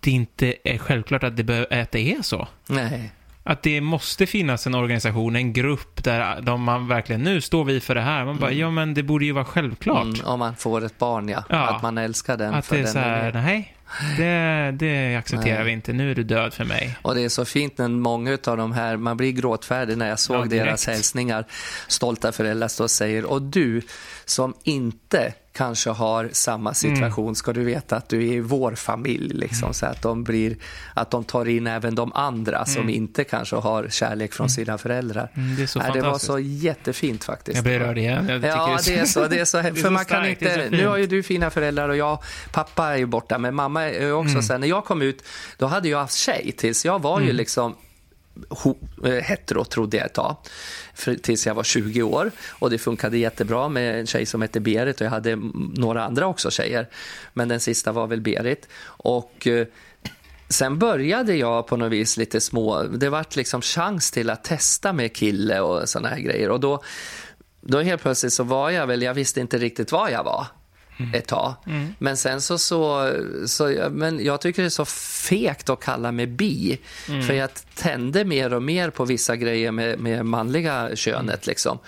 det inte är självklart att det, att det är så. nej. Att det måste finnas en organisation, en grupp där de man verkligen, nu står vi för det här. Man bara, ja men det borde ju vara självklart. Mm, om man får ett barn, ja. Ja. Att man älskar den. Att för det är den så här, nej, det, det accepterar Nej. vi inte, nu är du död för mig. Och det är så fint när många av de här, man blir gråtfärdig när jag såg Ja, deras hälsningar. Stolta föräldrar står och säger, och du som inte kanske har samma situation ska du veta att du är i vår familj. Liksom, Så att de, blir, att de tar in även de andra som inte kanske har kärlek från sina föräldrar. Mm, det är så Nej, det var så jättefint faktiskt. Jag blir rörd igen. Jag Ja, det är så. Det är så, Det är för så man kan starkt, det är så inte, nu har ju du fina föräldrar och jag, pappa är ju borta, men mamma är också Mm. sen. När jag kom ut, då hade jag haft tjej tills jag var ju Mm. liksom Eh, hetero trodde jag ett tag, för, tills jag var 20 år. Och det funkade jättebra med en tjej som hette Berit och jag hade några andra också tjejer. Men den sista var väl Berit. Och eh, Sen började jag på något vis lite små, det vart liksom chans till att testa med kille och såna här grejer. Och då, då helt plötsligt så var jag väl, jag visste inte riktigt vad jag var ett tag. Men sen så, så, så men jag tycker det är så fegt att kalla mig bi. För jag tände mer och mer på vissa grejer med, med manliga könet liksom.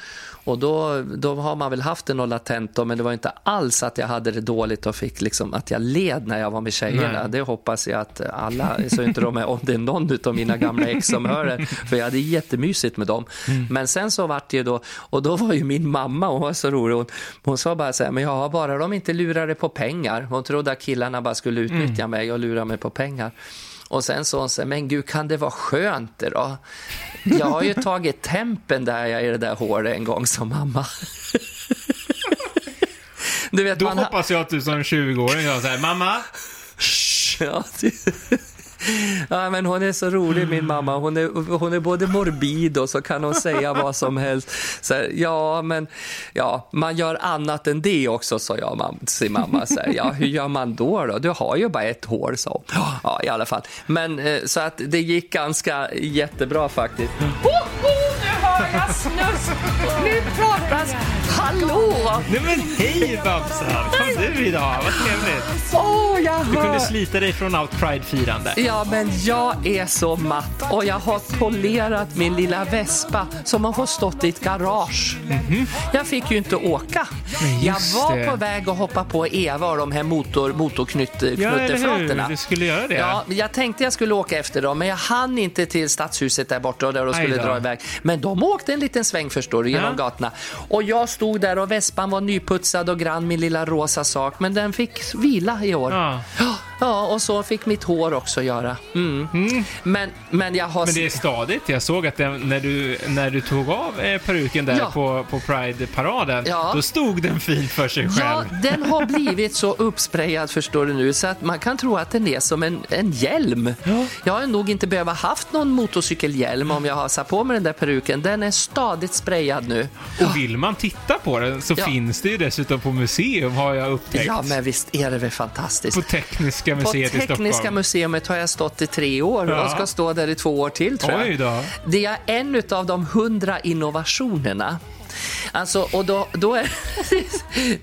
Och då, då har man väl haft det något latent då, men det var inte alls att jag hade det dåligt och fick liksom att jag led när jag var med tjejerna. Nej. Det hoppas jag att alla, så inte de är, om det är någon av mina gamla ex som hör det, för jag hade jättemysigt med dem. Men sen så vart det ju då, och då var ju min mamma, hon var så rolig, hon, hon sa bara så här, men ja, bara de inte lurade på pengar. Hon trodde att killarna bara skulle utnyttja mig och lura mig på pengar. Och sen sa hon så här, men gud kan det vara skönt det då? Jag har ju tagit tempen där jag är i det där håret en gång som mamma. Du vet, Då man, hoppas jag att du som 20-åring gör så här, mamma, Ja, det ja, men hon är så rolig min mamma. Hon är, hon är både morbid och så kan hon säga vad som helst. Så här, ja, men ja, man gör annat än det också, sa jag mam- till mamma. Så här, ja, hur gör man då, då? Du har ju bara ett hår, sa hon. Ja, i alla fall. Men eh, så att det gick ganska jättebra faktiskt. Woho, nu har jag snus! Nu pratas... Hallå! nej men hej Babsan, kom du idag, vad trevligt. Åh, jag Du kunde slita dig från allt Pride-firande. Ja, men jag är så matt och jag har polerat min lilla Vespa som har fått stått i ett garage. Jag fick ju inte åka. Jag var det. på väg att hoppa på Eva och de här motor, Ja, eller motorknutteflötena. hur? Du skulle göra det. Ja, jag tänkte jag skulle åka efter dem, men jag hann inte till stadshuset där borta och där de skulle dra iväg. Men de åkte en liten sväng förstår du, genom Ja. gatorna. Och jag stod där och vespan var nyputsad och grann min lilla rosa sak, men den fick vila i år. Ja. Ja, och så fick mitt hår också göra. Mm. Men, men jag har... Men det är stadigt. Jag såg att den, när, du, när du tog av eh, peruken där Ja. på, på Pride-paraden, Ja. då stod den fint för sig Ja, själv. den har blivit så uppsprayad förstår du nu så att man kan tro att den är som en, en hjälm. Jag har nog inte behövt haft någon motorcykelhjälm om jag har satt på mig den där peruken. Den är stadigt sprayad nu. Och vill man titta på den så Ja. finns det ju dessutom på museum har jag upptäckt. Ja, men visst är det väl fantastiskt. På Tekniska På museet i Tekniska Stockholm. museet har jag stått i tre år Ja. och ska stå där i två år till tror jag. Det är en av de hundra innovationerna. Alltså, och då, då är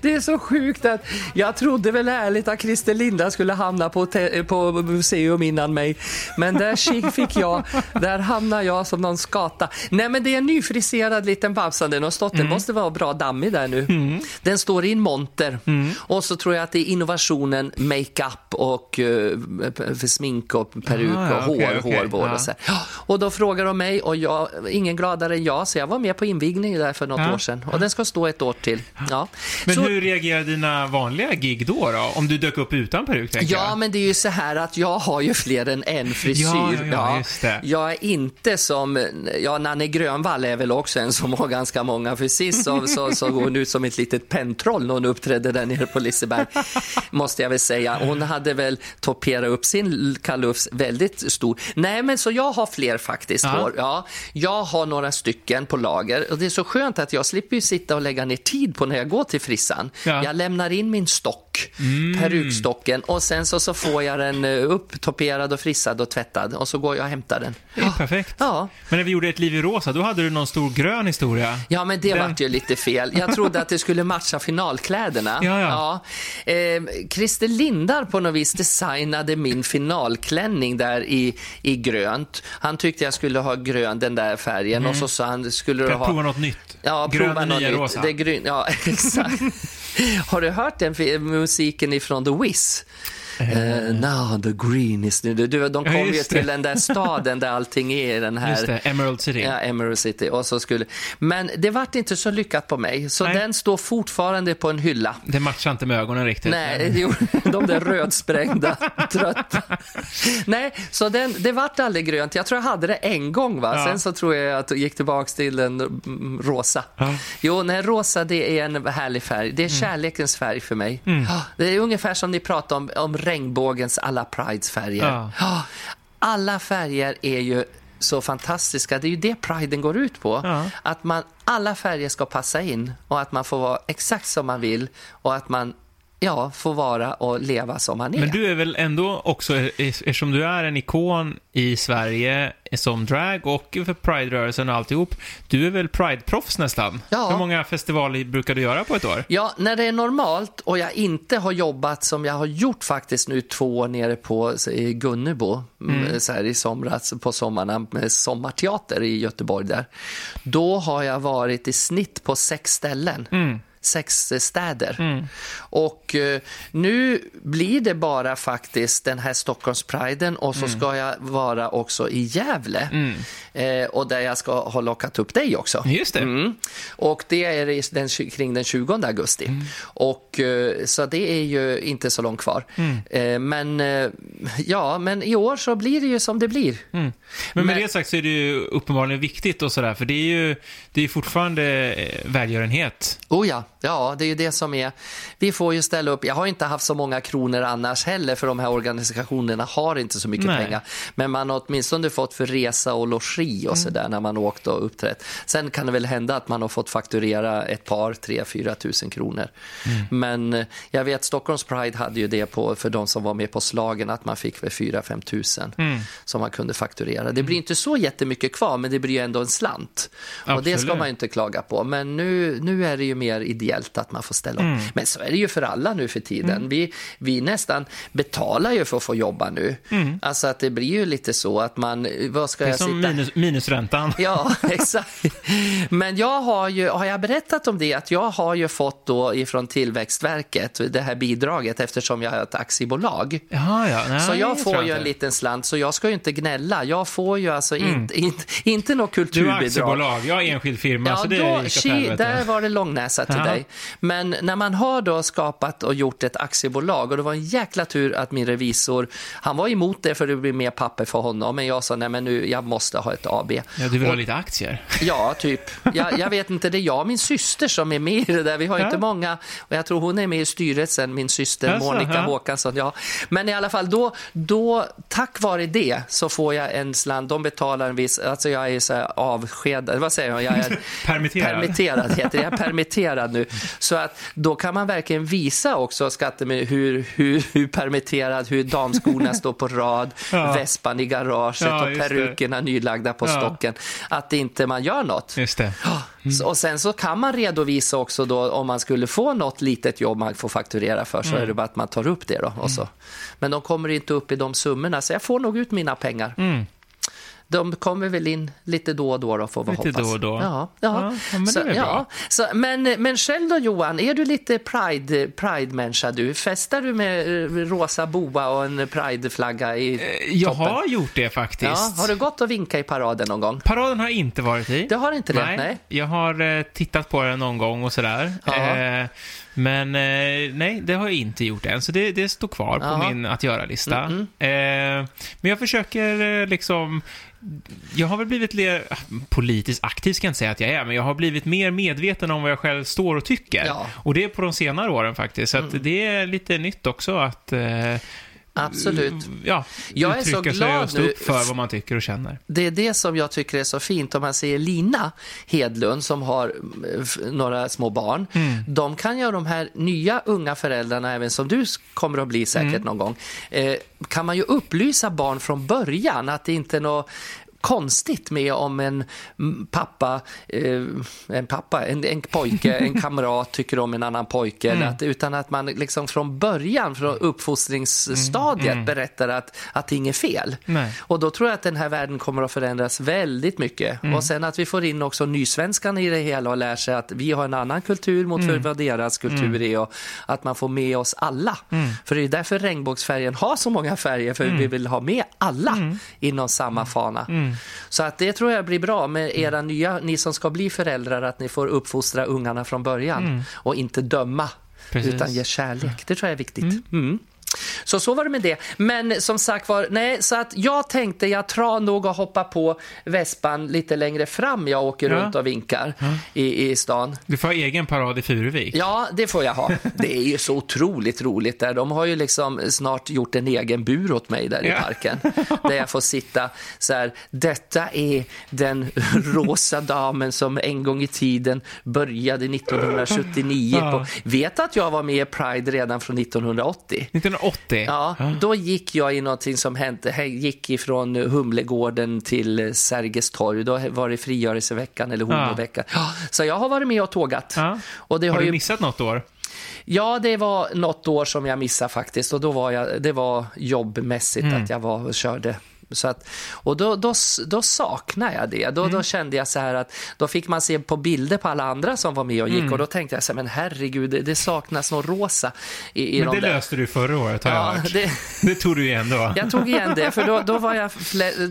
det är så sjukt att jag trodde väl ärligt att Christer Linda skulle hamna på, på museum innan mig. Men där fick jag, där hamnar jag som någon skata. Nej men det är en nyfriserad liten Babsan, den har stått, den måste vara bra dammig där nu. Den står i en monter. Och så tror jag att det är innovationen makeup och uh, för smink och peruk Ah, och hår, okej, okej. hårvård och så Och då frågar de mig och jag, ingen gladare än jag, så jag var med på invigningen där för något Ja. år sedan. Och den ska stå ett år till. Ja. Men så, hur reagerar dina vanliga gig då, då? Om du dök upp utan peruk, Ja, jag. men det är ju så här att jag har ju fler än en frisyr. Ja, ja, ja, just det. Jag är inte som, ja, Nanne Grönvall är väl också en som har ganska många, för sist så, så, så går hon ut som ett litet pentroll när hon uppträdde där nere på Liseberg, måste jag väl säga. Hon hade väl topperat upp sin kalufs väldigt stor. Nej, men så jag har fler faktiskt. Ja. Hår. Ja, jag har några stycken på lager och det är så skönt att jag slipper ju sitta och lägga ner tid på när jag går till frissan. Ja. Jag lämnar in min stock, perukstocken och sen så, så får jag den eh, upptoperad och frissad och tvättad och så går jag och hämtar den. Det är perfekt. Ja. Men när vi gjorde Ett liv i rosa, då hade du någon stor grön historia. Ja, men det Den- vart ju lite fel. Jag trodde att det skulle matcha finalkläderna. Ja, ja. Ja. Eh, Christer Lindar på något vis designade min finalklänning där i, i grönt. Han tyckte jag skulle ha grön, den där färgen, och så sa han, skulle du ha... prova något nytt. Ja, Grön prova något nya nytt. rosa. Det är grön, ja, exakt. Har du hört den musiken ifrån The Wiz? Eh, now the green is. Du, de kom Ja, ju till det. den där staden där allting är, den här Just det, Emerald City. Ja, Emerald City. Och så skulle... Men det vart inte så lyckat på mig, så Nej. den står fortfarande på en hylla. Det matchar inte med ögonen riktigt. Nej, jo, de där rödsprängda, trötta. Nej, så den, det vart aldrig grönt. Jag tror jag hade det en gång, va? Ja. sen så tror jag att jag gick tillbaka till den mm, rosa. Ja. Jo, nej, rosa det är en härlig färg. Det är kärlekens färg för mig. Ja, Det är ungefär som ni pratar om, om regnbågens alla Prides färger. Ja. Alla färger är ju så fantastiska. Det är ju det priden går ut på. Ja. Att man, alla färger ska passa in och att man får vara exakt som man vill och att man ja, får vara och leva som man är. Men du är väl ändå också, eftersom du är en ikon i Sverige som drag och för Pride-rörelsen och alltihop, du är väl Pride-proffs nästan? Ja. Hur många festivaler brukar du göra på ett år? Ja, när det är normalt och jag inte har jobbat som jag har gjort faktiskt nu två år nere på Gunnebo mm. så här, i somras på sommarna med sommarteater i Göteborg där. Då har jag varit i snitt på sex ställen. Sex eh, städer. Och eh, nu blir det bara faktiskt den här Stockholmspriden och så ska jag vara också i Gävle. Eh, och där jag ska ha lockat upp dig också. Just det. Mm. Och det är den, kring den 20 augusti. Och, eh, så det är ju inte så långt kvar. Eh, Men, ja, men i år så blir det ju som det blir. Men med Men- det sagt så är det ju uppenbarligen viktigt och sådär, för det är ju det är fortfarande välgörenhet. Oh ja, ja, det är ju det som är. Vi får ju ställa upp. Jag har inte haft så många kronor annars heller för de här organisationerna har inte så mycket Nej. pengar. Men man har åtminstone fått för resa och logi och sådär när man åkt och uppträtt. Sen kan det väl hända att man har fått fakturera ett par, tre, fyra tusen kronor. Men eh, jag vet Stockholms Pride hade ju det på, för de som var med på slagen att man fick väl fyra, fem tusen som man kunde fakturera. Det blir inte så jättemycket kvar men det blir ju ändå en slant. Och det ska Absolut. man ju inte klaga på. Men nu, nu är det ju mer ideellt att man får ställa upp. Men så är det ju för alla nu för tiden. Vi, vi nästan betalar ju för att få jobba nu. Alltså att det blir ju lite så att man, vad ska Det är jag som sitta... minus, minusräntan. Ja, exakt. Men jag har ju, har jag berättat om det, att jag har ju fått då ifrån Tillväxtverket det här bidraget eftersom jag har ett aktiebolag. Jaha, ja. Nej, Så jag får tror ju en liten slant, så jag ska ju inte gnälla. Jag får ju alltså inte, inte, inte något Du har kulturbidrag. aktiebolag, jag är enskild firma, Ja, så det då, gick åt där var det långnäsa till Ja. Dig. Men när man har då skapat och gjort ett aktiebolag och det var en jäkla tur att min revisor, han var emot det för det blir mer papper för honom, men jag sa nej men nu, jag måste ha ett AB. Ja, du vill Och- ha lite aktier? Ja, typ. Jag, jag vet inte, det är jag och min syster som är med i det där. Vi har Ja. inte många, och jag tror hon är med i styrelsen, min syster Jaså, Monica ja. Håkansson. Ja. Men i alla fall, då, då, tack vare det så får jag en slant. De betalar en viss, alltså jag är så här avskedad, vad säger jag? jag är Permitterad. Permitterad heter det. Jag är permitterad nu. Så att då kan man verkligen visa också skattemyndigheten hur, hur, hur permitterad, hur damskorna står på rad, Ja. vespan i garaget Ja, och just det. perukerna nylagda på Ja. stocken. Att inte man gör något. Så- Och sen så kan man redovisa också då om man skulle få något litet jobb man får fakturera för så är det bara att man tar upp det då. Och så. Men de kommer inte upp i de summorna så jag får nog ut mina pengar. De kommer väl in lite då och då, då får vi Lite hoppas. då och då. Ja, ja. Ja, men det så, är väl ja. bra. Så, men, men själv då Johan, är du lite pride, pride-människa du? Festar du med eh, rosa boa och en prideflagga i Jag toppen? har gjort det faktiskt. Ja, har du gått och vinkat i paraden någon gång? Paraden har jag inte varit i. Det har inte det? Nej. Jag har eh, tittat på den någon gång och sådär. Ja. Eh, men eh, nej, det har jag inte gjort än, så det, det står kvar på Jaha. min att göra-lista. Eh, men jag försöker eh, liksom... Jag har väl blivit le- politiskt aktiv, ska jag inte säga att jag är, men jag har blivit mer medveten om vad jag själv står och tycker. Ja. Och det är på de senare åren faktiskt, så att det är lite nytt också att... Eh, Absolut. Ja, Jag är så sig glad och nu- upp för vad man tycker och känner. Det är det som jag tycker är så fint. Om man ser Lina Hedlund som har eh, några små barn. De kan ju de här nya unga föräldrarna, även som du kommer att bli säkert någon gång, eh, kan man ju upplysa barn från början att det inte är något konstigt med om en mm, pappa, eh, en pappa, en, en pojke, en kamrat tycker om en annan pojke. Eller att, utan att man liksom från början, från uppfostringsstadiet berättar att, att det är fel. Nej. Och då tror jag att den här världen kommer att förändras väldigt mycket. Och sen att vi får in också nysvenskan i det hela och lär sig att vi har en annan kultur mot för vad deras kultur är och att man får med oss alla. För det är därför regnbågsfärgen har så många färger, för vi vill ha med alla inom samma fana. Så att det tror jag blir bra med era nya, ni som ska bli föräldrar, att ni får uppfostra ungarna från början och inte döma, Precis. utan ge kärlek. Det tror jag är viktigt. Så så var det med det. Men som sagt var, nej, så att jag tänkte jag drar nog och hoppar på vespan lite längre fram. Jag åker Ja. runt och vinkar i, i stan. Du får ha egen parad i Furuvik. Ja, det får jag ha. Det är ju så otroligt roligt där. De har ju liksom snart gjort en egen bur åt mig där i Ja. parken. Där jag får sitta så här, detta är den rosa damen som en gång i tiden började 1979. Ja. På, vet att jag var med i Pride redan från 1980. 1980? Ja, då gick jag i någonting som hände, gick ifrån Humlegården till Sergels torg. Då var det frigörelseveckan eller homoveckan. Ja. Så jag har varit med och tågat. Ja. Och det Har har du ju, missat något år? ja, det var något år som jag missade faktiskt och då var jag, det var jobbmässigt Mm. att jag var och körde. Så att, och då, då, då saknar jag det. Då, Mm. då kände jag så här att då fick man se på bilder på alla andra som var med och gick Mm. och då tänkte jag så här, men herregud, det, det saknas något rosa i, i Men de det där. löste du förra året har jag Ja, hört. det, Det tog du igen då. jag tog igen det, för då, då, var jag,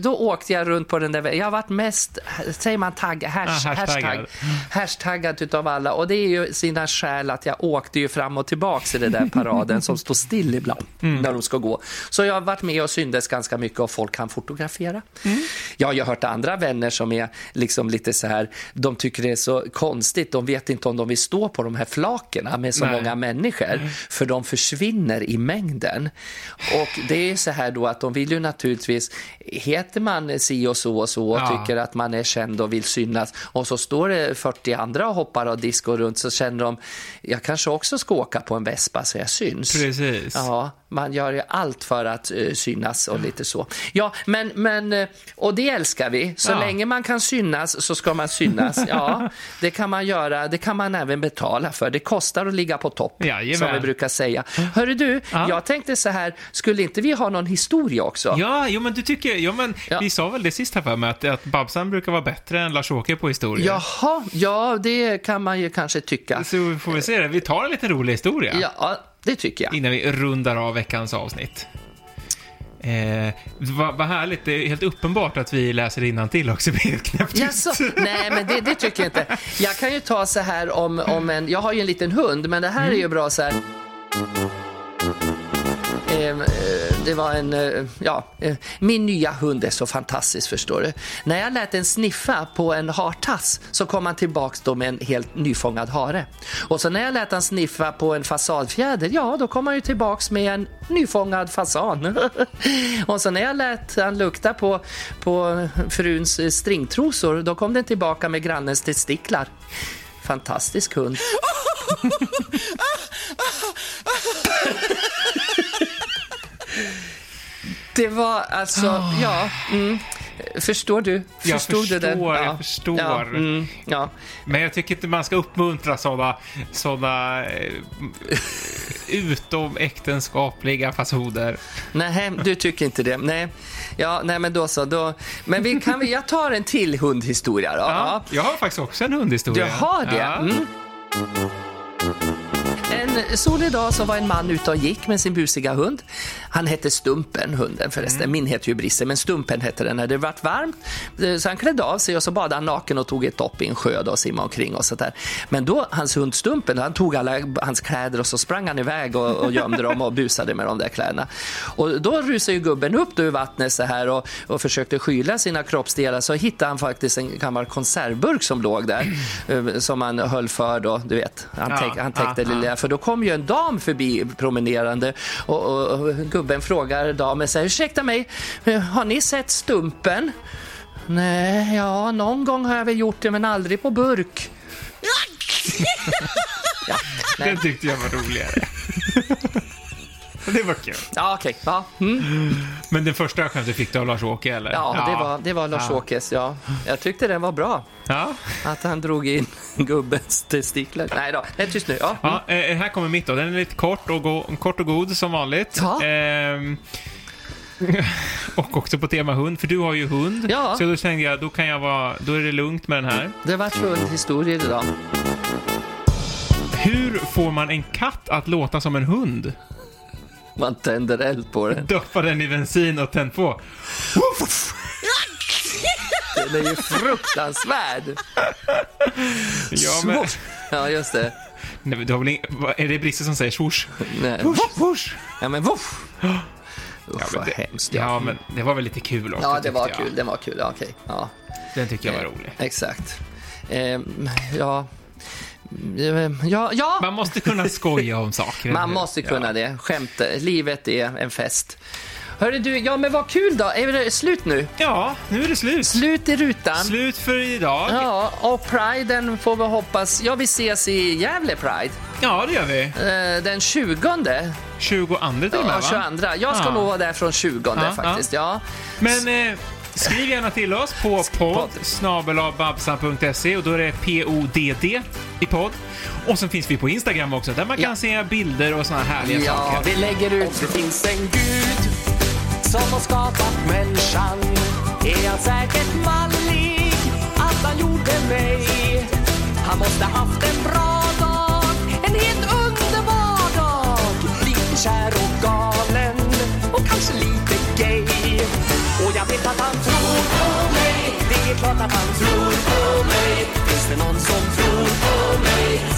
då åkte jag runt på den där vägen. Jag har varit mest, säger man tagg, hash, Ah, hashtag, hashtaggad. hashtaggad utav alla. Och det är ju sina skäl att jag åkte ju fram och tillbaks i den där paraden som står still ibland Mm. när de ska gå. Så jag har varit med och syndes ganska mycket och folk kan fotografera. Mm. Jag har hört andra vänner som är liksom lite så här, de tycker det är så konstigt, de vet inte om de vill stå på de här flakerna med så Nej. många människor, för de försvinner i mängden. Och det är så här då att de vill ju naturligtvis, heter man si och så och så och Ja. tycker att man är känd och vill synas och så står det 40 andra och hoppar och disco runt så känner de, jag kanske också ska åka på en Vespa så jag syns. Precis. Ja, man gör ju allt för att eh, synas och lite så. Ja, men, men eh, och det älskar vi. Så Ja. länge man kan synas så ska man synas. Ja, det kan man göra. Det kan man även betala för. Det kostar att ligga på topp, Jajamän. som vi brukar säga. Hörru du, Ja. jag tänkte så här, skulle inte vi ha någon historia också? Ja, jo, men du tycker... Jo, men Ja. Vi sa väl det sist här för mig, att, att Babsan brukar vara bättre än Lars-Åke på historia. Jaha, ja, det kan man ju kanske tycka. Så får vi se det. Vi tar en liten rolig historia Ja, det tycker jag. innan vi rundar av veckans avsnitt. Eh, vad, vad härligt. Det är helt uppenbart att vi läser till också. Blir. Jaså? Nej, men det, det tycker jag inte. Jag kan ju ta så här om, om en... Jag har ju en liten hund, men det här är ju bra så här... Ehm, eh, Det var en, eh, ja, eh, min nya hund är så fantastisk förstår du. När jag lät den sniffa på en hartass så kom han tillbaks då med en helt nyfångad hare. Och så när jag lät han sniffa på en fasadfjäder, ja då kom han ju tillbaks med en nyfångad fasan. och så när jag lät han lukta på, på fruns eh, stringtrosor, då kom den tillbaka med grannens testiklar. Fantastisk hund. Det var alltså, ja, mm, förstår du? Jag Förstod du den? förstår, jag ja. förstår. Ja, mm, ja. Men jag tycker inte man ska uppmuntra sådana såna, eh, utomäktenskapliga fasoner. Nej, du tycker inte det. Nej, ja, nej men då så. Då, men vi kan, vi- jag tar en till hundhistoria då. Ja, jag har faktiskt också en hundhistoria. Du har det? Ja. Mm. En solig dag så var en man ute och gick med sin busiga hund. Han hette Stumpen, hunden förresten. Mm. Min heter ju Brisse, men Stumpen hette den när det vart varmt. Eh, Så han klädde av sig och så badade han naken och tog ett dopp i en sjö och simmade omkring och sådär. Men då, hans hund Stumpen, han tog alla hans kläder och så sprang han iväg och, och gömde dem och busade med de där kläderna. Och då rusade ju gubben upp då ur vattnet så här och, och försökte skyla sina kroppsdelar. Så hittade han faktiskt en gammal konservburk som låg där, eh, som han höll för då, du vet. Han, Ja, han täckte ja, lilla, för då kom ju en dam förbi promenerande och, och, och gubben frågar damen så här, ursäkta mig, har ni sett Stumpen? Nej, ja, någon gång har jag väl gjort det, men aldrig på burk. ja, nej. Den tyckte jag var roligare. Det var kul. Ja, okej. Ja. Mm. Men den första skämtet fick du av Lars-Åke, eller? ja, det var, det var Lars-Åkes, ja. Jag tyckte den var bra. Ja. Att han drog in gubbens testiklar. Nej då, nej, tyst nu. Ja. Ja, eh, här kommer mitt då. Den är lite kort och, go kort och god som vanligt. Ja. Ehm, och också på tema hund, för du har ju hund. Ja. Så då tänkte jag, då, kan jag vara, då är det lugnt med den här. Det var hundhistorier idag. Hur får man en katt att låta som en hund? Man tänder eld på den. Doppa den i bensin och tänd på. Den är ju fruktansvärd. Ja, men. Ja, just det. nej, du har väl ing, är det Brisse som säger swoosh? Nej. Swoosh, swoosh. Ja, men woof. Usch, Ja, vad det, hemskt. ja, men det var väl lite kul också, Ja, det var jag. kul. Den var kul. Ja, okej. Ja, Den tycker jag var rolig. exakt. Ehm, ja. Ja, ja. Man måste kunna skoja om saker. Man måste kunna ja. det. Skämt. Livet är en fest. Hörru du, ja men vad kul då. Är det slut nu? Ja, nu är det slut. Slut i rutan. Slut för idag. Ja, och Priden får vi hoppas. Ja, vi ses i Gävle Pride. Ja, det gör vi. Eh, den 20. 22 till och med, Ja, va? 22. Jag ska Ja. nog vara där från 20 Ja, faktiskt. Ja. Men eh, skriv gärna till oss på podd snabelababsan.se och då är det P-O-D-D i podd. Och sen finns vi på Instagram också där man kan Ja. se bilder och såna här härliga Ja, saker. vi lägger ut. Om det finns en gud som har skapat människan är han säkert mallig att han gjorde mig. Han måste haft en bra dag, en helt underbar dag. Lite kär och galen och kanske lite jag vet att han tror på mig Det är klart att han tror på mig Finns det någon som tror på mig?